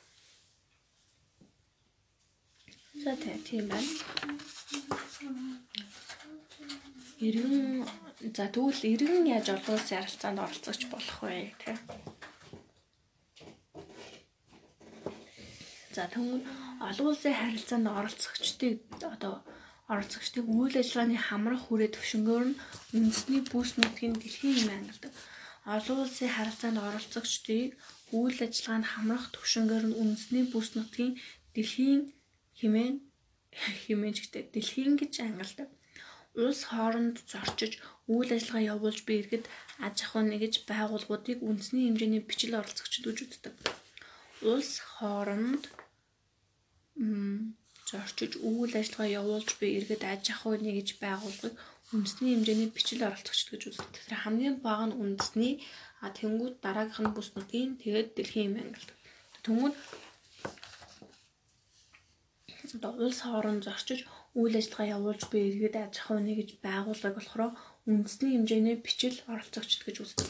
За тийм байна. Иргэн за тэгвэл иргэн яаж олон улсын харилцаанд оролцож болох вэ те? За тэгвэл олон улсын харилцаанд оролцогчдыг одоо оролцогчдыг үйл ажиллагааны хамрах хүрээ төвшнгөөр нь үндэсний бүс нутгийн дэлхийн юм ангилдаг. Олон улсын харилцаанд оролцогчдыг үйл ажиллагаанд хамрах төвшнгөөр нь үндэсний бүс нутгийн дэлхийн хэмээн хэмээн гэдэг дэлхийн гэж ангилдаг улс хооронд зорчиж үйл ажиллагаа явуулж буй иргэд аж ахуй нэгж байгууллагуудыг үндэсний хэмжээний бичил оролцогчд үздэг. Улс хооронд зорчиж үйл ажиллагаа явуулж буй иргэд аж ахуй нэгж байгууллагыг үндэсний хэмжээний бичил оролцогчд гэж үздэг. Тэгэхээр хамгийн бага нь үндэсний а тэнгууд дараагийнх нь бүс нутгийн тэгээд дэлхийн юм ангилдаг. Тэнгууд одоо улс хооронд зорчиж үйл ажиллагаа явуулж буй иргэд аж ахуй нэгж байгууллага болохоор үндэсний хэмжээний бичил оролцогчд гэж үздэг.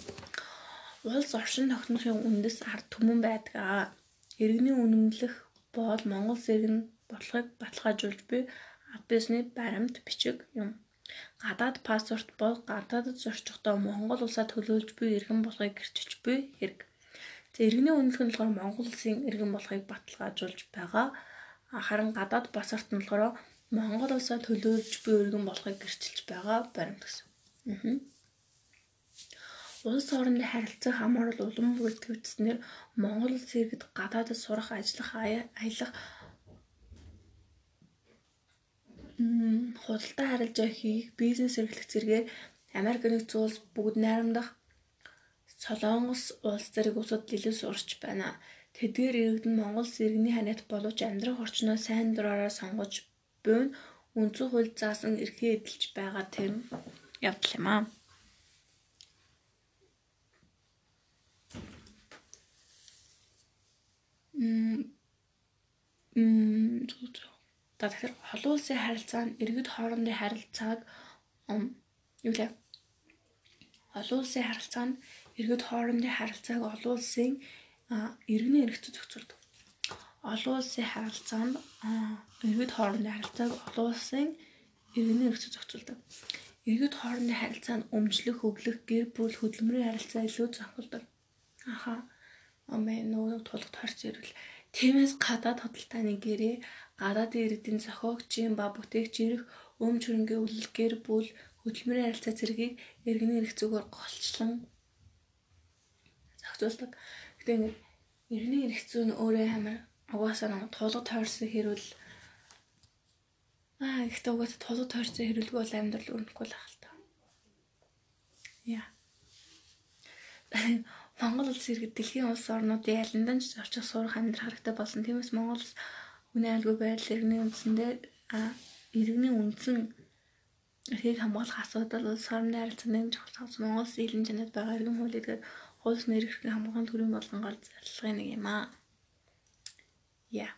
Улс оршин тогтнохын үндэс ард түмэн байдаг. Иргэний үнэмлэх бол Монгол зэрэг бодлогыг баталгаажуулж буй биесний баримт бичиг юм. Гадаад паспорт бол гадаадд зорчихдоо Монгол улсаа төлөөлж буй иргэн болохыг гэрчилж буй хэрэг. За иргэний үнэлэх нь болохоор Монгол улсын иргэн болохыг баталгаажуулж байгаа. Харин гадаад паспорт нь болохоор Монгол улсаа төлөөлж буй өргөн болохыг гэрчилж байгаа баримт гэсэн. Аа. Улс хоорондын харилцаа хамаарал улам бүртгэгдснээр Монгол улсын иргэд гадаадд сурах, ажиллах, аялах худалдаа харилцаа хийх, бизнес эрхлэх зэргээр Америк нэгдсэн улс бүгд найрамдах Солонгос улс зэрэг улсууд илүү сурч байна. Тэдгээр иргэд нь Монгол зэрэгний ханиат боловч амьдрах орчноо сайн дураараа сонгож буй нь үндсэн хууль заасан эрхээ эдэлж байгаа тийм явдал юм аа. Мм мм За тэгэхээр олон улсын харилцаанд иргэд хоорондын харилцааг юу лээ? Олон улсын харилцаанд иргэд хоорондын харилцааг олон улсын иргэний эрхтөд зохицуулдаг олон улсын харилцаанд иргэд хоорондын харилцааг олон улсын иргэний эрхцээ зохицуулдаг. Иргэд хоорондын харилцаанд өмчлөх, өглөх, гэр бүл хөдөлмөрийн харилцаа илүү зохицуулдаг. Аха. Амээ нөгөө тулгад харц ирвэл тиймээс гадаад хөдөлтааны гэрээ гадаадын иргэдийн зохиогчийн ба бүтээгч ирэх өмч хөрөнгөний үлэл гэр бүл хөдөлмөрийн харилцаа зэргийг иргэний эрх зүгээр голчлон зохицуулдаг. Гэтэ ингээд иргэний эрх зүйн өөрөө амар угаасаа нэг тулга тойрсон хэрүүл аа ихтэй угаасаа тулга тойрсон хэрүүлгүй бол амьдрал өрнөхгүй л хаалт. Яа. Монгол улс иргэд дэлхийн улс орнуудын алиндан ч орчих сурах амьдрах хэрэгтэй болсон. Тиймээс Монгол улс үнэ айлгүй байдал иргэний үндсэндээ иргэний үндсэн эрхийг хамгаалах асуудал улс орны харилцааны хавц Монгол улсын илэн жанад байгаа иргэн хууль гэдэг хууль нэр эрхийг хамгаалах төрийн болгонгоор зарлагын нэг юм аа. Яа.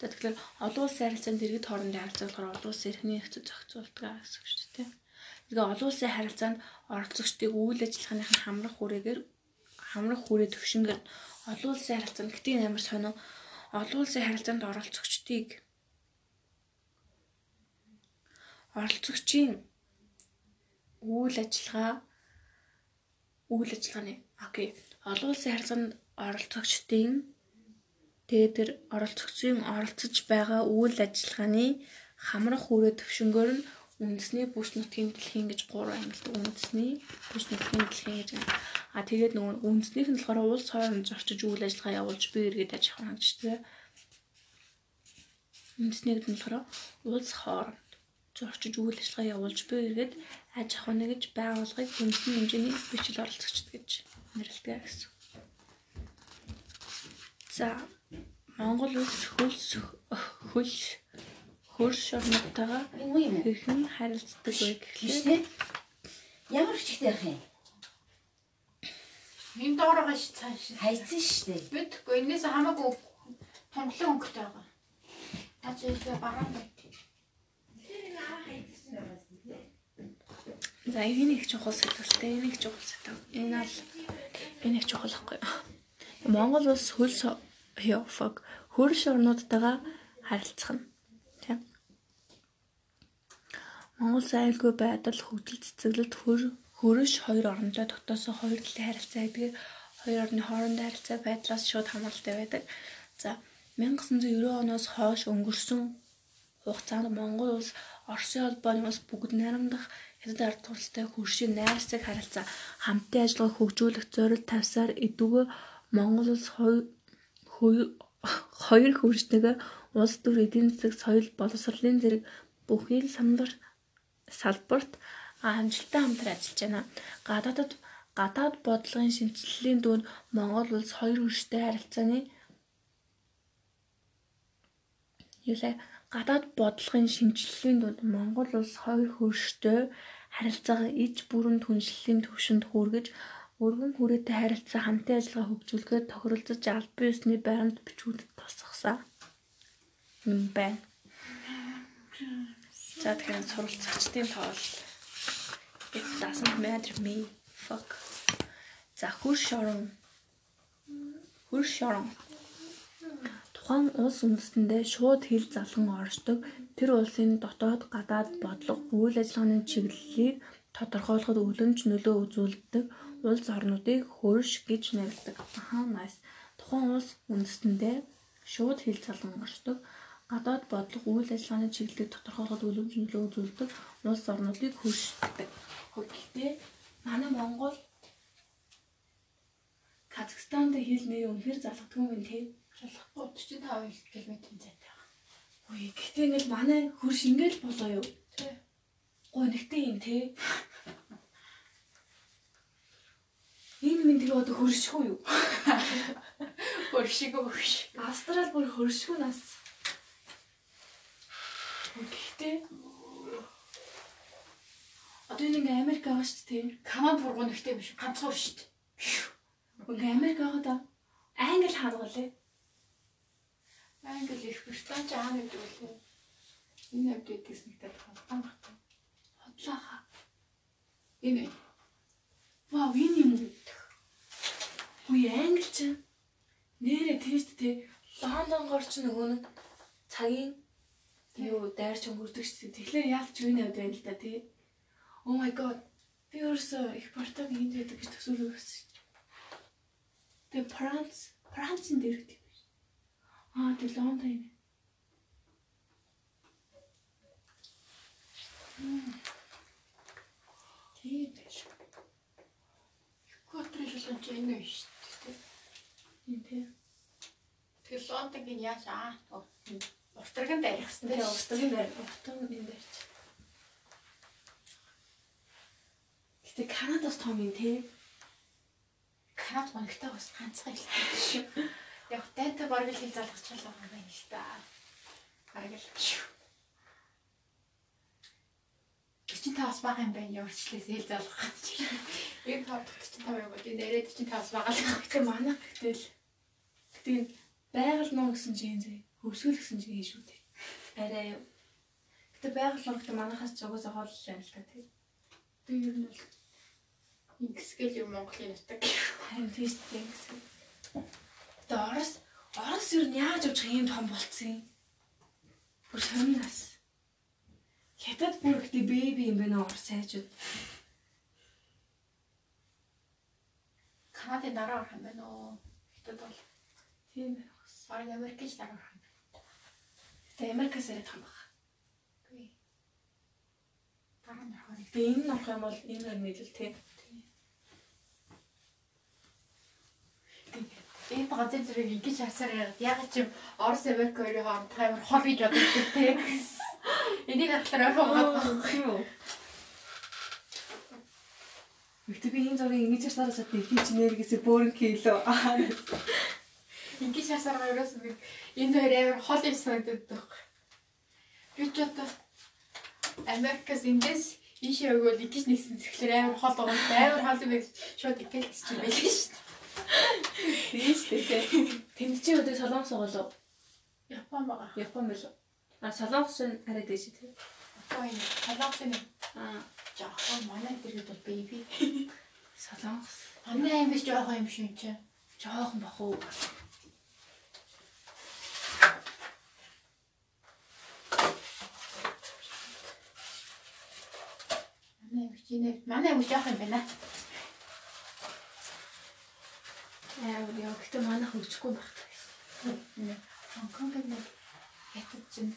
Тэгэхээр олон улсын харилцаанд иргэд хоорондын харилцаа болохоор олон улсын эрхний нөхцөл зохицуулдаг гэсэн үг шүү дээ. Тэгээ олон улсын харилцаанд оролцогчдыг үйл ажиллагааных нь хамрах хүрээгээр хамрах хүрээ төвшингээр олон улсын харилцаанд гэтийн амар сонио олон улсын харилцаанд оролцогчдыг оролцогчийн үйл ажиллагаа үйл ажиллагааны окей. Олон улсын харилцаанд оролцогчдын Тэгээд тэр оролцогчийн оролцож байгаа үйл ажиллагааны хамрах хүрээ төвшнгөөр нь үндэсний бүс нутгийн дэлхийн гэж гурван ангилт үндэсний бүс нутгийн дэлхийн гэж. А тэгээд нөгөө үндэснийх нь болохоор улс хооронд зорчиж үйл ажиллагаа явуулж бие иргэд аж ахуй хангачдаг. Үндснийгд нь болохоор улс хооронд зорчиж үйл ажиллагаа явуулж буй эргээд аж ахуй нэгж байгууллагыг хүнсний хэмжээний бичил оролцогчд гэж нэрлэдэг гэсэн. За Монгол улс хөлс хөлш хөрш уу? хэрхэн харилцдаг вэ гэхлээр Ямар хчигтэй ярих юм? Энд доороо ш цааш. Хайцсан шүү дээ. Бидгүй энэс хамаагүй томглон өнгөтэй байгаа. Таач илүү бараан бай. За энэ их чухал сэтгэлтэй энэ их чухал сэтгэл. Энэ ал энэ их чухал байхгүй. юу? Монгол улс хөлс ёфог хөрш орнуудтайгаа харилцах нь. Тийм. Монгол айлгүй байдал хөгжил цэцэглэлт хөр хөрш хоёр орнтой тогтоосон хоёр талын харилцаа гэдэг хоёр орны хоорондын харилцаа байдлаас шууд хамааралтай байдаг. За 1990 оноос хойш өнгөрсөн хугацаанд Монгол улс Оросын холбооны улс бүгд найрамдах хятад ард туршлагатай хөршийн найрсаг харилцаа хамтын ажиллагааг хөгжүүлэх зорилт тавьсаар идэвгүй Монгол улс хоёр хөршнөөр улс төр эдийн засаг соёл боловсролын зэрэг бүхий л самбар салбарт амжилттай хамтран ажиллаж байна. Гадаадд гадаад бодлогын шинжилгээний дүнд Монгол улс хоёр хөрштэй харилцааны Юулаа гадаад бодлогын шинжилгээний дунд Монгол улс хоёр хөрштэй харилцаагаа иж бүрэн түншлэлийн төвшөнд хүргэж өргөн хүрээтэй харилцаа хамтын ажиллагаа хөгжүүлэхээр тохиролцож албан ёсны баримт бичүүдэд тусгасан юм байна. За тэгэхээр суралцагчдын тоол it doesn't matter me fuck. За хөрш орон хөрш орон тухайн улс үндэстэндээ шууд хил залган оршдог тэр улсын дотоод гадаад бодлого үйл ажиллагааны чиглэлийг тодорхойлоход өлөнч нөлөө үзүүлдэг улс орнуудыг хөрш гэж нэрлэдэг. Ахаа nice. Тухайн улс үндэстэндээ шууд хил залган оршдог гадаад бодлого үйл ажиллагааны чиглэлийг тодорхойлоход өлөнч нөлөө үзүүлдэг улс орнуудыг хөрш гэдэг. Гэхдээ манай Монгол Казахстанд хил нэр үнэхээр залгадаг юм байна тийм. Шалахгүй 45 км зайтай байгаа. Үй гэхдээ ингээл манай хөрш ингээл болоо юу? Тий. Гонигтэй юм те. Энэ минь тэгээ одоо хөршгүй юу? Хөршиг өгш. Австрал бүр хөршгүй нас. Гэхдээ одоо энэ ингээ Америк байгаа шүү дээ. Канад бургонэгтэй биш ганцхан шүү дээ. Ингээ Америк байгаа да. Англи хадгалаа. Англи их Британь ч аана гэдэг үлээ. Энэ апдейтээс нэгтэй хатан багтаа. Хотлааха. Энэ Вау, энэ юм уу? Үй англи ч нэрэ те Лондонгоор ч нөгөө нэг цагийн юу дайрч өнгөрдөг дээ. Тэгэхээр яалч юу нэ байна л да тий. Oh my god. Би өөрсөө их портог энд байдаг гэж төсөөлөв гэсэн. Тэгээ Франц, Францын дээр гэдэг юм шүү. Аа, тэгээ Лондон юм. Тийм байж. Экваторын шулуун чи энэ биш шүү дээ. Тийм тийм. Тэгэхээр Лондонгийн яаж аа Австралид дайрахсан Тэгээ дээ. устгын дээр, утгын энэ дээр. ч. Гэтэ Канадаас том юм тий. Канад гонхтой бас ганцхан л шүү. Яг тайта бараг л хэл залгачаал байгаа юм байна л та. Бараг л. Чин таас бага юм байна явуулчлаас хэл залгах гэж. Энэ тав чин тав юм бол энэ нэрээд чин таас бага л. Гэтэ манай гэтэл гэтэ байгаль нуу гэсэн чинь зэ хөвсгөл гэсэн чинь шүү дээ. Арай юу. Гэтэ байгаль нуу гэдэг манайхаас ч угаасаа хол л байна л та тий. Би ер нь бол ингэсгэл юм Монголын нутаг. Харин тийш тийм гэсэн. Тэ Орос Орос юу нь яаж явж ийм том болцсон юм? Бүр сонирхас. Хятад бүр ихтэй бэби юм байна Орос хайжууд. Канадын дараа орох юм байна уу? Хятад бол Тийм байх. бараг Америкч дараа орох юм байна. Гэтэ Америкаас арай том баг. Үгүй. Дараа нь юм. Гэтэ энэ орох юм бол энэ нэг нийлэл тий. энэ газар зэрэг ингэж харсаар яг ч юм Орос Америк хоёрын хооронд таймер хол гэж боддог те. Энийг харахаар ойлгоод байхгүй юу? Гэхдээ би энэ зургийг ингэж харсаар чадсан их чи нэргээсээ бөөрн хийлөө. Ингэж харсаар хоёроос нэг энэ хоёр амар хол юм санагдаад байхгүй. Би ч одоо Америкас эндээс ийшээ өгөөл ингэж нэгсэн зэрэглэр амар хол байгаа. Амар хол юм гэж шууд игэлцэж юм байл шүү дээ. Тийм шүү дээ. Тэнд чи өдөө солонгос болов. Япон байгаа. Япон билүү? А солонгос нь арай дэш тий. Япон солонгосын А жоохон манай дэргэд бол бэби. солонгос Манай юм биш жоохон юм шиг чи. жоохон бах уу. Манай юм биш нэ. Манай юм жоохон юм байна. Яа гэхдээ манайх хөгжихгүй байх. Хонконг нэг ятад чинь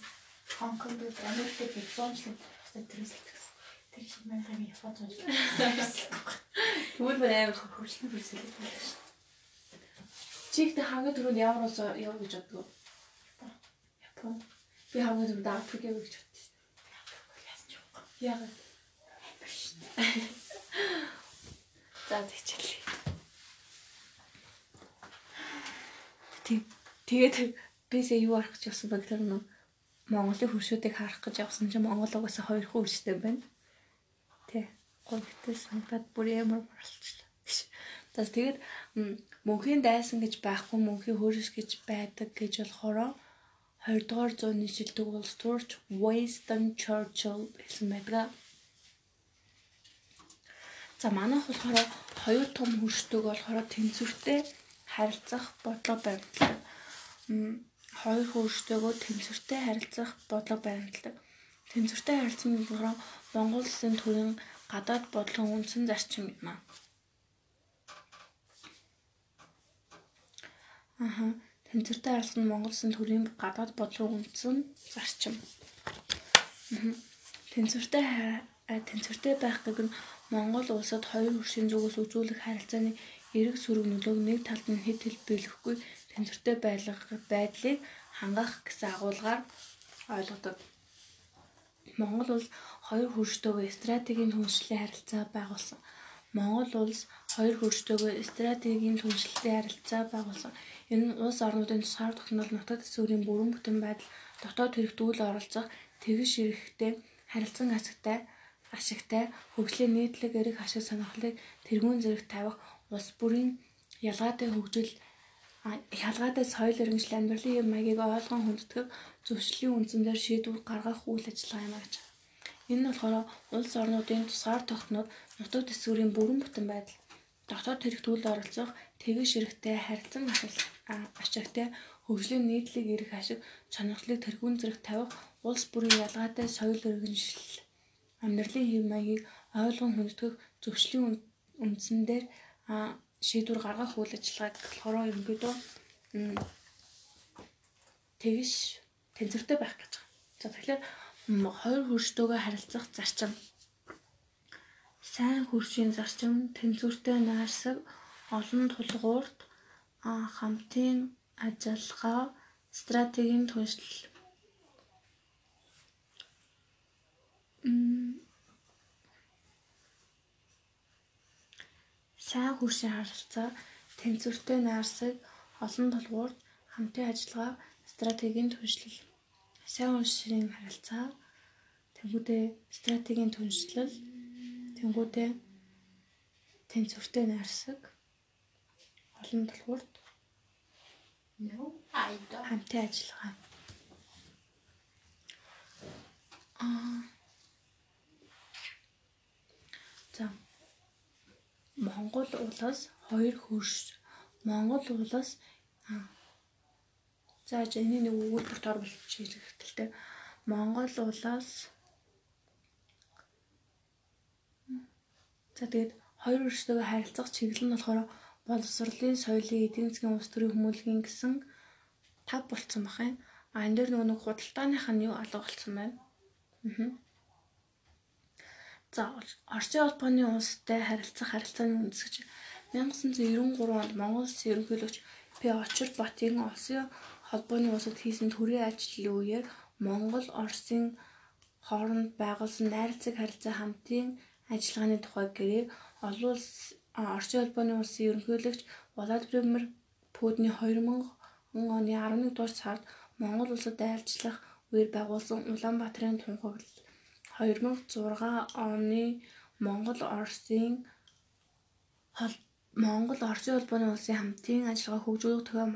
Хонконг Америкт би зончлог хэвээр төрөлт гэсэн. Тэр шиг юм Япон зончлог. Тэгвэл бүр амар хөгжлөн бүрсэлээ байна шүү. Чи ихтэй хамгийн түрүүнд ямар улс яв гэж боддог вэ? Япон. Би хамгийн түрүүнд Африк яв гэж боддог шүү. За тэгчихлээ. Тэг тэгээд бисээ юу арах гэж явсан бэ гэхээр нөө Монголын хөршүүдийг харах гэж явсан чинь Монгол угаасаа хоёр хөрштэй байна. Тэ. Гонхтой санагдаад бүр ямар болчихлоо. За тэгээд мөнхийн дайсан гэж байхгүй мөнхийн хөрш гэж байдаг гэж болохоор 20 дугаар зууны шилдэг улс төрч Winston Churchill гэсэн байдаг. За манайх болохоор хоёр том хөршдөг болохоор тэнцвэртэй харилцах бодлого баримтлагдаг. М, Хоёр хөршдөөгөө тэнцвэртэй харилцах бодлого баримтлагдаг. Тэнцвэртэй харилцах нь болохоор Монгол Улсын төрийн гадаад бодлогын үндсэн зарчим юм аа. Аха. Тэнцвэртэй харилцах нь Монгол Улсын төрийн гадаад бодлогын үндсэн зарчим. Тэнцвэртэй тэнцвэртэй байх гэх нь Монгол улсад хоёр хөршийн зүгээс үзүүлэх харилцааны эрэг сөрөг нөлөөг нэг талд нь хэд хэлбэлэхгүй тэнцвэртэй байдлыг хангах гэсэн агуулгаар ойлгодог. Монгол улс хоёр хөрштөөгөө стратегийн түншлэлийн харилцаа байгуулсан. Монгол улс хоёр хөрштөөгөө стратегийн түншлэлийн харилцаа байгуулсан. Энэ нь улс орнуудын тусгаар тогтнол нутаг дэвсгэрийн бүрэн бүтэн байдал дотоод хэрэгт үйл оролцох тэгш эрэхтэй харилцан ашигтай ашигтай хөгжлийн нийтлэг эрх ашиг сонирхлыг тэргүүн зэрэг тавих улс бүрийн ялгаатай хөгжил ялгаатай соёл иргэншил амьдралын хэв маягийг ойлгон хүндэтгэх зөвшлийн үндсэндээр шийдвэр гаргах үйл ажиллагаа юм а гэж. Энэ нь болохоор улс орнуудын тусгаар тогтнод нутаг дэвсгэрийн бүрэн бүтэн байдал дотоод хэрэгт үйл оролцох тэгш эрэхтэй харилцан ашиг а, ашигтай хөгжлийн нийтлэг эрх ашиг сонирхлыг тэргүүн зэрэг тавих улс бүрийн ялгаатай соёл иргэншил амьдралын хэв маягийг ойлгон хүндэтгэх зөвшлийн үн- үндсэндээр а, шийдвэр гаргах үйл ажиллагааг болохоор ерөнхийдөө тэгш тэнцвэртэй байх гэж байна. За тэгэхээр хоёр хөрштөөгөө харилцах зарчим. Сайн хөршийн зарчим тэнцвэртэй наашсаг олон тулгуурт хамтын ажиллагаа стратегийн түншлэл М, Сайн хөршийн харилцаа тэнцвэртэй наарсаг олон толгуурт хамтын ажиллагаа стратегийн түншлэл. Сайн хөршийн харилцаа тэнгуүдээ стратегийн түншлэл тэнгуүдээ тэнцвэртэй наарсаг олон don't. хамтын ажиллагаа. Аа. За. Монгол улс хоёр хөрш Монгол улс. За энэ нэг өгүүлбэрт оруулж хэлэхдээ Монгол улс За тэгээд хоёр өршөлтөөгөө харилцах чиглэл нь болохоор боловсролын, соёлын, эдийн засгийн улс төрийн хүмүүлгийн гэсэн тав болцсон юм. А энэ дээр нөгөө нэг худалдааных нь юу алга болцсон байна. Аа. За Орсын холбооны улстай харилцах харилцааны үндэсгэж 1993 онд Монгол Улсын ерөнхийлөгч П. Очир Батын Улсын холбооны улсад хийсэн төрийн ажлын үеэр Монгол, Оросын хооронд байгуулсан найрцаг харилцаа хамтын ажиллагааны тухай гэрээ олон улс Оросын холбооны улсын ерөнхийлөгч Владимир Путиний 2000 оны 11 дугаар сард Монгол улсад айлчлах үеэр байгуулсан Улаанбаатарын тунхаглал 2006 оны Монгол Оросын Монгол Оросын холбооны улсын хамтын ажиллагаа хөгжүүлэх тухай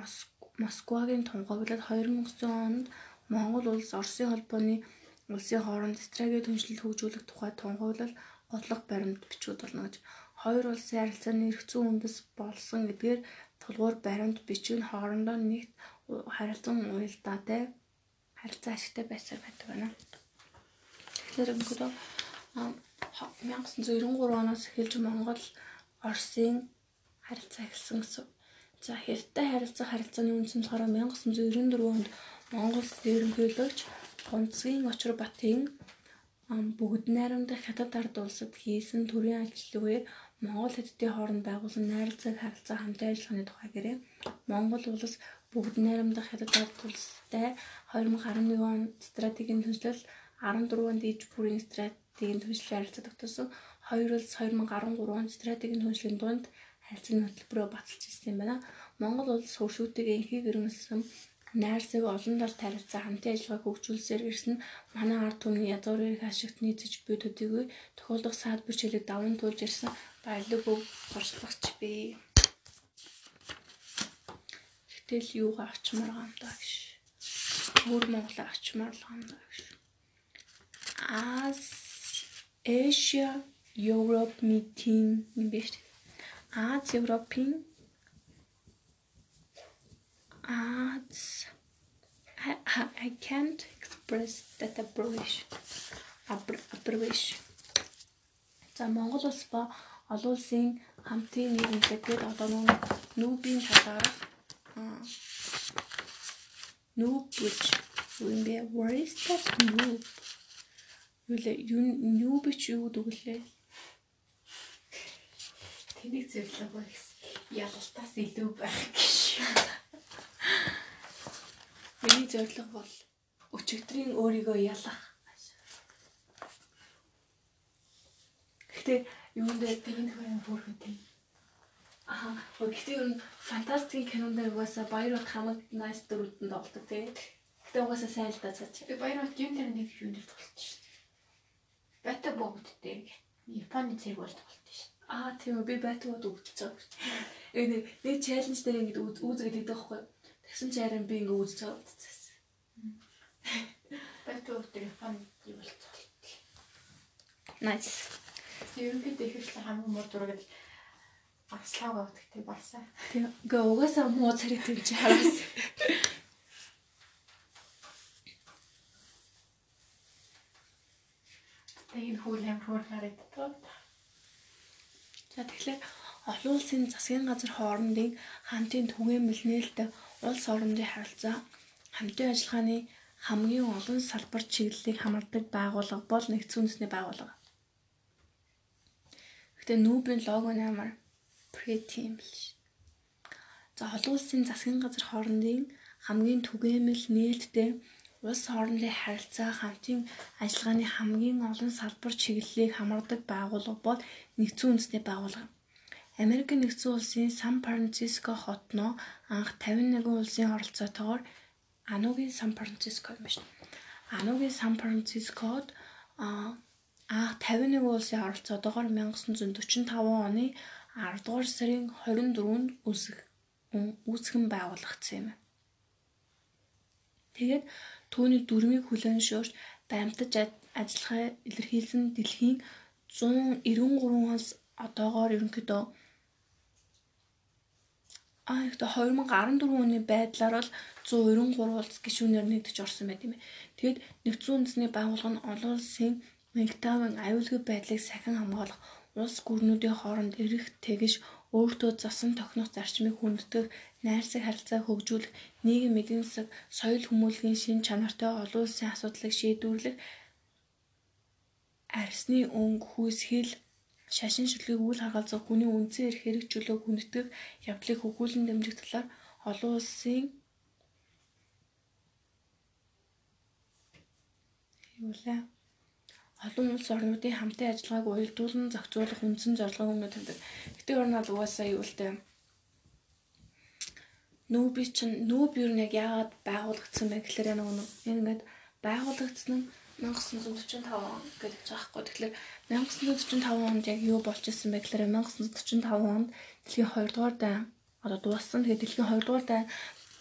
Москвагийн тунхаглалд 2009 онд Монгол улс Оросын холбооны улсын хооронд стратеги түншлэл хөгжүүлэх тухай тунхаглал готлох баримт бичүүд болно гэж хоёр улсын харилцааны эргэцүү үндэс болсон гэдгээр тулгуур баримт бичиг нь хоорондоо нэгт харилцан уялдаатай харилцаа ашигтай байсаар байдаг байна. Тэгэхээр өнгөрөө 1993 оноос эхэлж Монгол Оросын харилцаа эхэлсэн гэсэн. За хятадтай харилцах харилцааны үндэс нь болохоор 1994 онд Монгол ерөнхийлөгч Гунцгийн Очир Батын бүгд найрамдах хятад ард улсад хийсэн төрийн үеэр Монгол хятадын хооронд байгуулсан найралцаг харилцаа хамтын ажиллагааны тухай гэрээ Монгол улс бүгд найрамдах хятад ард улстай 2011 он стратегийн төлөвлөл 14 онд иж бүрийн стратегийн төлөвлөлөөр харилцаа тогтоосон. Хоёр улс 2013 онд стратегийн төлөвлөлийн дунд харилцааны хөтөлбөрөөр баталж ирсэн юм байна. Монгол улс хөршүүтэйг энхийг өрнөсөн найрсаг олон талт харилцаа хамтын ажиллагааг хөгжүүлсээр ирсэн манай ард түмний язгуур эрх ашигт нийцэж буй төдийгүй тохиолдох саадбар чиглэлд даван туулж ирсэн баялаг өв туршлагч бий. Гэтэл юугаа авчмаар гам даа гэж. Өөр Монголоо авчмаар л гам даа гэж. As Asia Europe meeting биш. Аз Европын Аз I, I can't express that abbreviation. Abbreviation. За Монгол улс ба олон улсын хамтын нийгэмлэг гээд одоо нүүбийн талаар нүүб юу юм бэ? Where is that noob? Юу ч юу гэдэг лээ. Тэнийг зөвлөгөө гэсэн. Ялалтаас илүү байх гэж. Миний зорилго бол өчигдрийн өөрийгөө ялах. Гэтэ юунд тэгээд хөрөн бүрхэтэй. Аа, гэхдээ ер нь фантастикийн кинонд угаасаа баяр бат хамаг nice дөрүүдэн тоглодог тийм. Гэтэ угаасаа сайн л дацаач. Тэгээ баяр бат юм дээр нэг юм дээр тоглолт шүү. Бата богд дээр Японы цэг болж тоглолт шүү. Аа тийм үү би байтгууд өгч байгаа. Э нэг нэг чаленж дээр ингэ үүзгээд идэх байхгүй. Тэгсэн чи харин би ингэ үүсэж байгаа утцаас. Байтгууд дээр Японы юу тоглолт. Nice. Ерөнхийдөө ихэвчлэн хамгийн муу зураг л Арслаа гавдаг тий барсаа. Тийм. Гээ угаасаа муу царай тийм чи хараас. Хөр харагддаг. За тэгэхээр олон улсын засгийн газар хоорондын хамтын түгээмэл нээлттэй улс орондын харилцаа хамтын ажиллагааны хамгийн олон салбар чиглэлийг хамардаг байгууллага бол нэгдсэн үндэсний байгууллага. Гэтэ нүүбийн лого нэмэр pretty юм л ш. За олон улсын засгийн газар хоорондын хамгийн түгээмэл нээлттэй улс хоорондын харилцаа хамтын ажиллагааны хамгийн олон салбар чиглэлийг хамардаг байгууллага бол нэгдсэн үндэсний байгууллага. Америк нэгдсэн улсын Сан Франциско хотноо анх 51 улсын оролцоотойгоор Анугийн Сан Франциско юм байна. Анугийн Сан Францискод анх 51 улсын оролцоотойгоор 1945 оны 10 дугаар сарын 24-нд үүсэх үүсгэн байгуулагдсан юм. Тэгээд Түүний дүрмийг хүлээн шуурч баримтаж ажиллахаа илэрхийлсэн дэлхийн 193-аас одоогоор ерөнхийдөө аа ихтэй 2014 оны байдлаар бол 193 улс гишүүнээр нэгдэж орсон байт юм. Тэгэд нэгдсэн үндэсний байгууллага нь олон улсын мэгтавын аюулгүй байдлыг сахин хамгаалах улс гүрнүүдийн хооронд эрэх тэгш өөртөө засан тохинох зарчмыг хүндэтгэх, найрсаг харилцааг хөгжүүлэх, нийгэм эдийн засаг, соёл хүмүүлгийн шин чанартай олон улсын асуудлыг шийдвэрлэх, арсны өнгө, хүүсгэл, шашин шүлгийг үл харгалзах хүний үндсэн эрх хэрэг чөлөөг хүндэтгэх явдлыг хөгжүүлэн дэмжих талаар олон улсын Юулаа олон улс орнуудын хамтын ажиллагааг уялдуулан зохицуулах үндсэн зорилгыг өмнө тавьдаг. Гэтэ бол угаасаа юу л дээ. Нүүби чинь нүүб юу нэг яагаад байгуулагдсан бэ гэхээр яг нэг ингээд байгуулагдсан нь 1945 он гэж байгаа байхгүй. Тэгэхээр 1945 онд яг юу болж исэн бэ гэхээр 1945 онд дэлхийн 2 дугаар дайн одоо дууссан. Тэгээд дэлхийн 2 дугаар дайн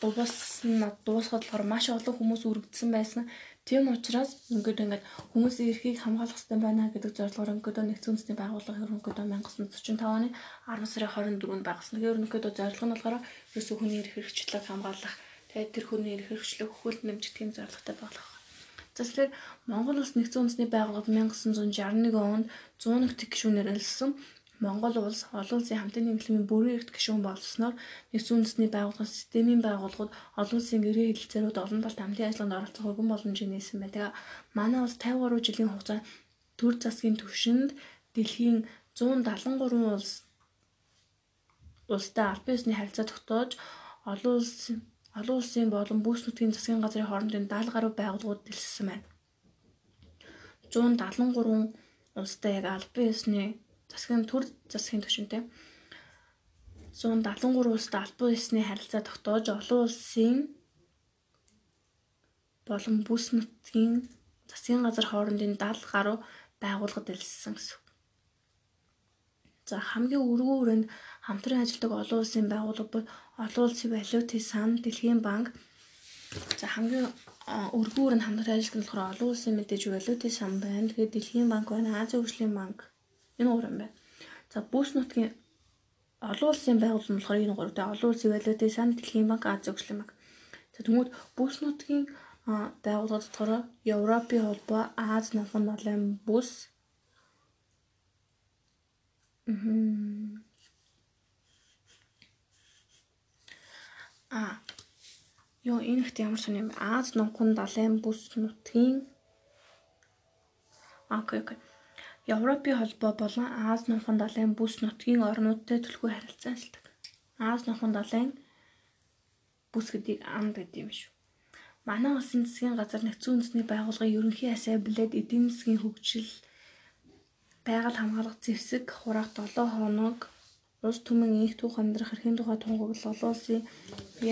дууссан дуусгаад болохоор маш олон хүмүүс үргэлжсэн байсан. Тийм учраас ингээд ингээд хүмүүсийн эрхийг хамгаалах хэрэгтэй байна гэдэг зорилгоор ингээд нэгдсэн үндэсний байгууллага ерөнхийдөө 1945 оны 10 сарын 24-нд байгуулсан. Тэгэхээр ерөнхийдөө зорилго нь болохоор ерөөсөө хүний эрх хэрэгчлийг хамгаалах, тэгээд тэр хүний эрх хэрэгчлийг хөвөлд нэмжих тийм зорилготой болох. За тэгэхээр Монгол улс нэгдсэн үндэсний байгууллага 1961 онд 100 нэх гишүүнээр элсэн Монгол улс олон улсын хамтын нийгмийн бүрэн эрхт гишүүн болсноор нэгдсэн үндэсний байгууллагын системийн байгууллагууд олон улсын гэрээ хэлэлцээрүүд олон талт хамтын ажиллагаанд оролцох хөргөн боломжийг нээсэн байна. Тэгээ манай улс 53 жилийн хугацаанд төр засгийн түвшинд дэлхийн 173 улс улстай албан ёсны харилцаа тогтоож олон улсын олон улсын болон бүс нутгийн засгийн газрын хоорондын 70 гаруй байгууллагууд дэлссэн байна. 173 улстай яг албан ёсны засгийн төр засгийн түвшинтэй 173 улстай албан ёсны харилцаа тогтоож олон улсын болон бүс нутгийн засгийн газар хоорондын 70 гаруй байгууллагад элссэн гэсэн. За хамгийн өргөн хүрээнд хамтран ажилладаг олон улсын байгууллага бол олон улсын валютын сан, дэлхийн банк за хамгийн өргөн хүрээнд хамтран ажилладаг болохоор олон улсын мэдээж валютын сан байна. Тэгээд дэлхийн банк байна, Азийн хөгжлийн банк энэ гурван байна. За бүс нутгийн олон улсын байгууллага нь болохоор энэ гурав. Тэгээ олон улсын валютын сан, дэлхийн банк, Азийн хөгжлийн банк. За тэгмүүд бүс нутгийн байгууллагад болохоор Европын холбоо, Аз намхан далайн бүс А. Йоо энэ ихт ямар сони юм. Аз номхон далайн бүс нутгийн Окей, окей. Европын холбоо болон Аз номхон далайн бүс нутгийн орнуудтай төлхөө харилцаа ажилладаг. Аз номхон далайн бүс гэдгийг амд гэдэг юм шүү. Манай улсын засгийн газар нэгдсэн үндэсний байгууллагын ерөнхий ассамблед эдийн засгийн хөгжил байгаль хамгаалах зэвсэг хураах 7 хоног улс түмэн их түүх амьдрах эрхийн тухай тунгаглал олон улсын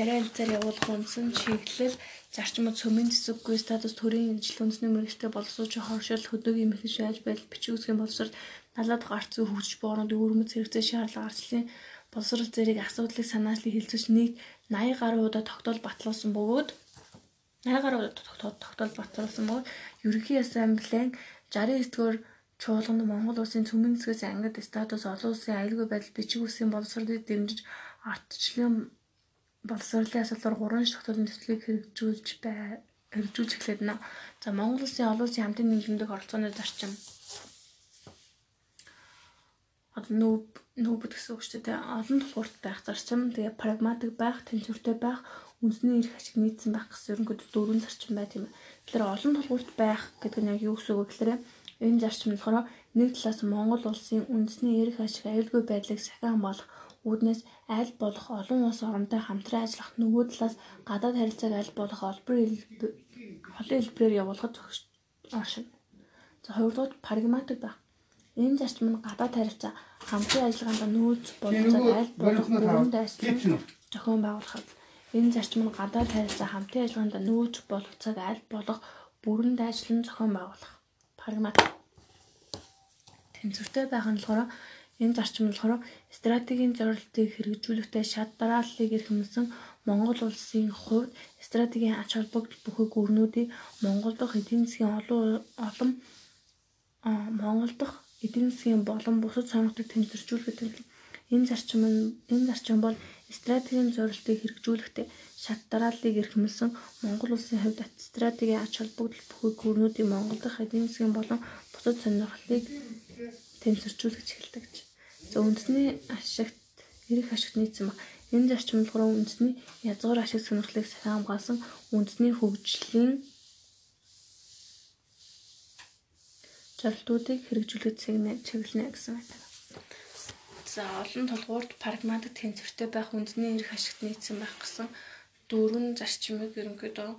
яриа хэлцээр явуулах үндсэн чиглэл зарчмууд цөмийн цэцэггүй статус төрийн ижил үндэсний мэрэгчтэй боловсруулж хоршил хөдөөгийн мэхэн шааж байдал бичиг үсгийн боловсрол налаад гарц зүй хөгжиж боорнод өргөмөц хэрэгцээ шаардлага арслын боловсрол зэрэг асуудлыг санаачлыг хилцэж нийт 80 гаруй удаа тогтоол батлуулсан бөгөөд 80 гаруй удаа тогтоол батлуулсан бөгөөд ерөнхий ассамблеийн 69-р чуулганд Монгол улсын цөмийн засгаас ангид статус олон улсын аюулгүй байдал бичиг үсгийн боловсролыг дэмжиж ардчлалын боловсролын асуудлаар гурван тогтоолын төслийг хэрэгжүүлж бай хэрэгжүүлж эхлэв нэ. За Монгол улсын олон улсын хамтын нийгэмдэх оролцооны зарчим. Одоо нүүб нүүбд гэсэн үг шүү дээ. Олон тулгуурт байх зарчим, тэгээ прагматик байх, тэнцвэртэй байх, үндэсний эрх ашиг нийцсэн байх гэсэн ерөнхийдөө дөрвөн зарчим байт юм. Тэгэхээр олон тулгуурт байх гэдэг нь яг юу гэсэн үг вэ гэхээр энэ зарчим болохоор нэг талаас Монгол улсын үндэсний эрх ашиг аюулгүй байдлыг сахиан болох үүднээс аль болох олон улс оронтой хамтран ажиллах нөгөө талаас гадаад харилцааг аль болох олбор холын хэлбэрээр явуулахад оршино. За хоёрдугаар прагматик байх. Энэ зарчим нь гадаад харилцаа хамтран ажиллагаанд нөөц боловсрол аль болох бүрэн дайсан зохион байгуулахад энэ зарчим нь гадаад харилцаа хамтын ажиллагаанд нөөц боловцоог аль болох бүрэн дайшлан зохион байгуулах. Прагматик. Тэнцвэртэй байх нь болохоор Энэ зарчим болохоор стратегийн зорилтыг хэрэгжүүлэхдээ шат дарааллыг эрхэмсэн Монгол улсын хувьд стратегийн ач холбогдол бүхий гүрнүүдийг Монгол дахь эдийн засгийн олон Монгол дахь эдийн засгийн болон бусад сонирхлыг тэмцэрчүүлэх гэдэг. Энэ зарчим нь энэ зарчим бол стратегийн зорилтыг хэрэгжүүлэхдээ шат дарааллыг эрхэмсэн Монгол улсын хувьд стратегийн ач холбогдол бүхий гүрнүүдийг Монгол дахь эдийн засгийн болон бусад сонирхлыг тэмцэрчүүлэх эхэлдэг. За үндэсний ашигт эрэх ашигт нийцсэн баг. Энэ зарчим болохоор үндэсний язгуур ашиг сонирхлыг сахин хамгаалсан үндэсний хөгжлийн зорилтуудыг хэрэгжүүлэх чиглэнэ чиглэнэ гэсэн байдаг. За олон толгуурт прагматик тэнцвэртэй байх үндэсний эрх ашигт нийцсэн байх гэсэн дөрвөн зарчмыг ерөнхийдөө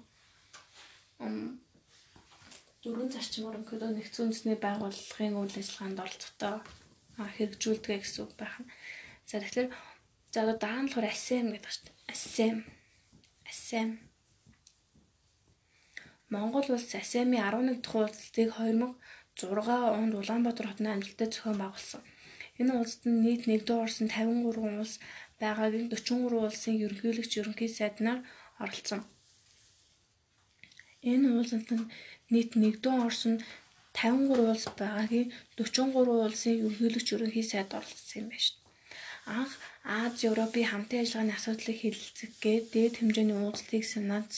дөрвөн зарчмаар ерөнхийдөө нэгдсэн үндэсний байгууллагын үйл ажиллагаанд оролцохтой хэрэгжүүлдэг гэсэн үг байна. За тэгэхээр за одоо дараа нь болохоор ASEM гэдэг шүү дээ. ASEM. ASEM. Монгол улс ASEM-ийн 11 дахь уулзалтыг 2006 онд Улаанбаатар хотын амжилттай зохион байгуулсан. Энэ нь нийт нэгдүгээр орсон 53 улс байгаагийн 43 улсын ерөнхийлөгч ерөнхий сайднаар оролцсон. Энэ уулзалтанд нийт нэгдүгээр орсон 53 улс байгаагийн 43 улсын ерөнхийлөгч ерөнхий сайд оролцсон юм байна шүү. Анх Аз Европын хамтын ажиллагааны асуудлыг хэлэлцэхгээд дээд хэмжээний уулзалтыг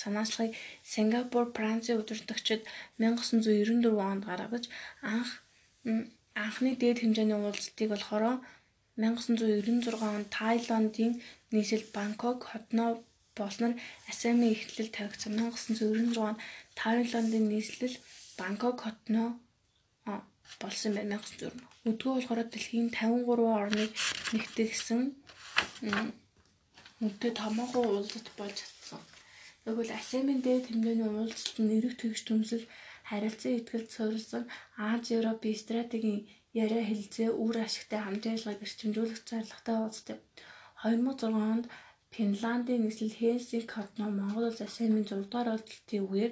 санаачлагыг Сингапур, Францын удирдагчид 1994 онд гаргаж анх анхны дээд хэмжээний уулзалтыг болохоор 1996 онд Таиландын нийслэл Бангкок хотноо болсноор Асами эхлэл тавигдсан. 1996 онд Таиландын нийслэл Бангкок хотноо болсон байна 1904. Өдгөө болохоор дэлхийн 53 орныг нэгтгэсэн өдөө томоохон уулзалт болж чадсан. Тэгвэл Асемийн дээд хэмжээний уулзалт нь эрэг тэгш төмсөл харилцан ихтгэл суурилсан Аз Европын стратегийн яриа хэлцээ үр ашигтай хамтын ажиллагааг эрчимжүүлэх зорилготой уулздаг. 2006 онд Финландын нийслэл Хельсинки хотноо Монгол улс Асемийн 6 дугаар уулзалтын үеэр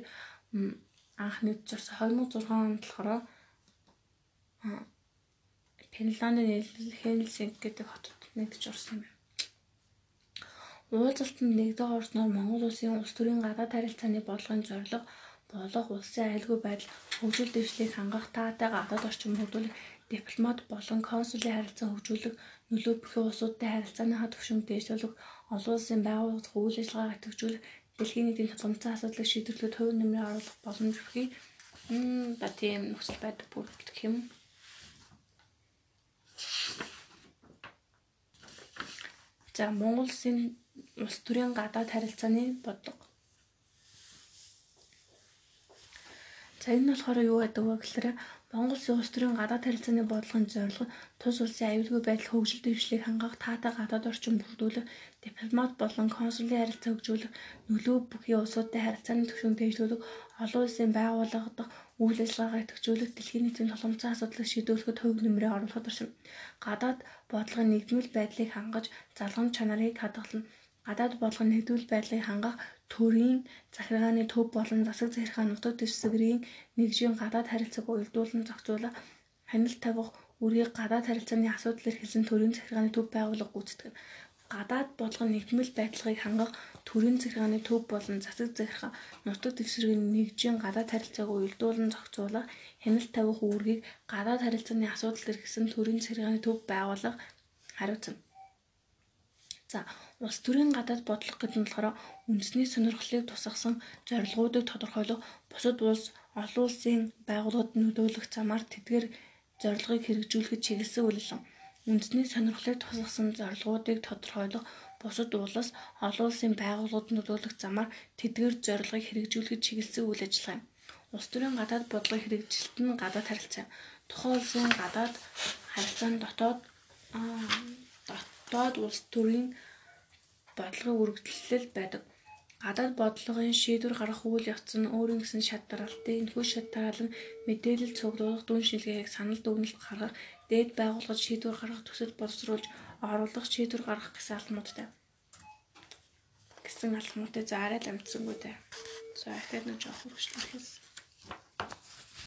анх нэгдсэн 2006 онд болохоор Финландын нийслэл Хельсинки гэдэг хотод нэгдэж орсон юм. Уулзалтанд нэгдэж орсноор Монгол улсын улс төрийн гадаад харилцааны бодлогын зорилго болох улсын аюулгүй байдал хөгжил дэвшлийг хангах таатай гадаад орчин бүрдүүлэх дипломат болон консулын харилцаа хөгжүүлэх нөлөө бүхий улсуудтай харилцааныхаа түвшинг дээшлүүлэх олон улсын байгууллагын үйл ажиллагааг идэвхжүүлэх дэлхийн нийтийн тулгымцсан асуудлыг шийдвэрлэхэд хувь нэмрээ оруулах боломж бүхий ба тийм нөхцөл байдал бүрдүүлэх юм. За Монгол улсын улс төрийн гадаад харилцааны бодлого За энэ нь болохоор юу гэдэг вэ гэхээр Монгол улс төрийн гадаад харилцааны бодлогын зорилго тус улсын аюулгүй байдал хөгжил дэвшлийг хангах таатай гадаад орчин бүрдүүлэх, дипломат болон консулын харилцаа хөгжүүлэх, нөлөө бүхий улсуудтай харилцааны түвшинг дэвшүүлэх, олон улсын байгууллага дахь үйл ажиллагаагаа идэвхжүүлэх, дэлхийн нийтийн тулгымцсан асуудлыг шийдвэрлэхэд хөв нэмрээ оруулахад оршин. Гадаад бодлогын нэгдмэл байдлыг хангаж, залгамж чанарыг хадгална гадаад бодлогын нэгдвэл байдлыг хангах төрийн захиргааны төв болон засаг захиргаа нутаг дэвсгэрийн нэгжийн гадаад харилцааг уялдуулан зохицуулах, хяналт тавих, үргийг гадаад харилцааны асуудал эрхэлсэн төрийн захиргааны төв байгуулах гүйцэтгэх. Гадаад бодлогын нэгдмэл байдлыг хангах төрийн захиргааны төв болон засаг захиргаа нутаг дэвсгэрийн нэгжийн гадаад харилцааг уялдуулан зохицуулах, хяналт тавих, үргийг гадаад харилцааны асуудал эрхэлсэн төрийн захиргааны төв байгуулах хариуцна. За Улс төрийн гадаад бодлого гэдэг нь болохоор үндэсний сонирхлыг тусгасан зорилгоодыг тодорхойлох, бусад улс, олон улсын байгууллагад нөлөөлөх замаар тэдгээр зорилгыг хэрэгжүүлэхэд чиглэсэн үйлэлэн. Үндэсний сонирхлыг тусгасан зорилгоодыг тодорхойлох, бусад улс, олон улсын байгууллагад нөлөөлөх замаар тэдгээр зорилгыг хэрэгжүүлэхэд чиглэсэн үйл ажиллагаа юм. Улс төрийн гадаад бодлогын хэрэгжилт нь гадаад харилцаа. Тухайн улсын гадаад харилцааны дотоод дотоод улс төрийн бодлогын үргэлжлэл байдаг. Гадаад бодлогын шийдвэр гаргах үйл явц нь өөрийн гэсэн шат дараалтын энэхүү шат дараал нь мэдээлэл цуглуулах, дүн шилгээх, санал дүгнэлт гаргах, дээд байгууллагад шийдвэр гаргах, төсөл боловсруулж оруулах, шийдвэр гаргах гэсэн алхмуудтай. гэсэн алхмуудтай за арай л амтсангүй дээ. За ихэд нэг жоох хөргөжлөх хэлсэн.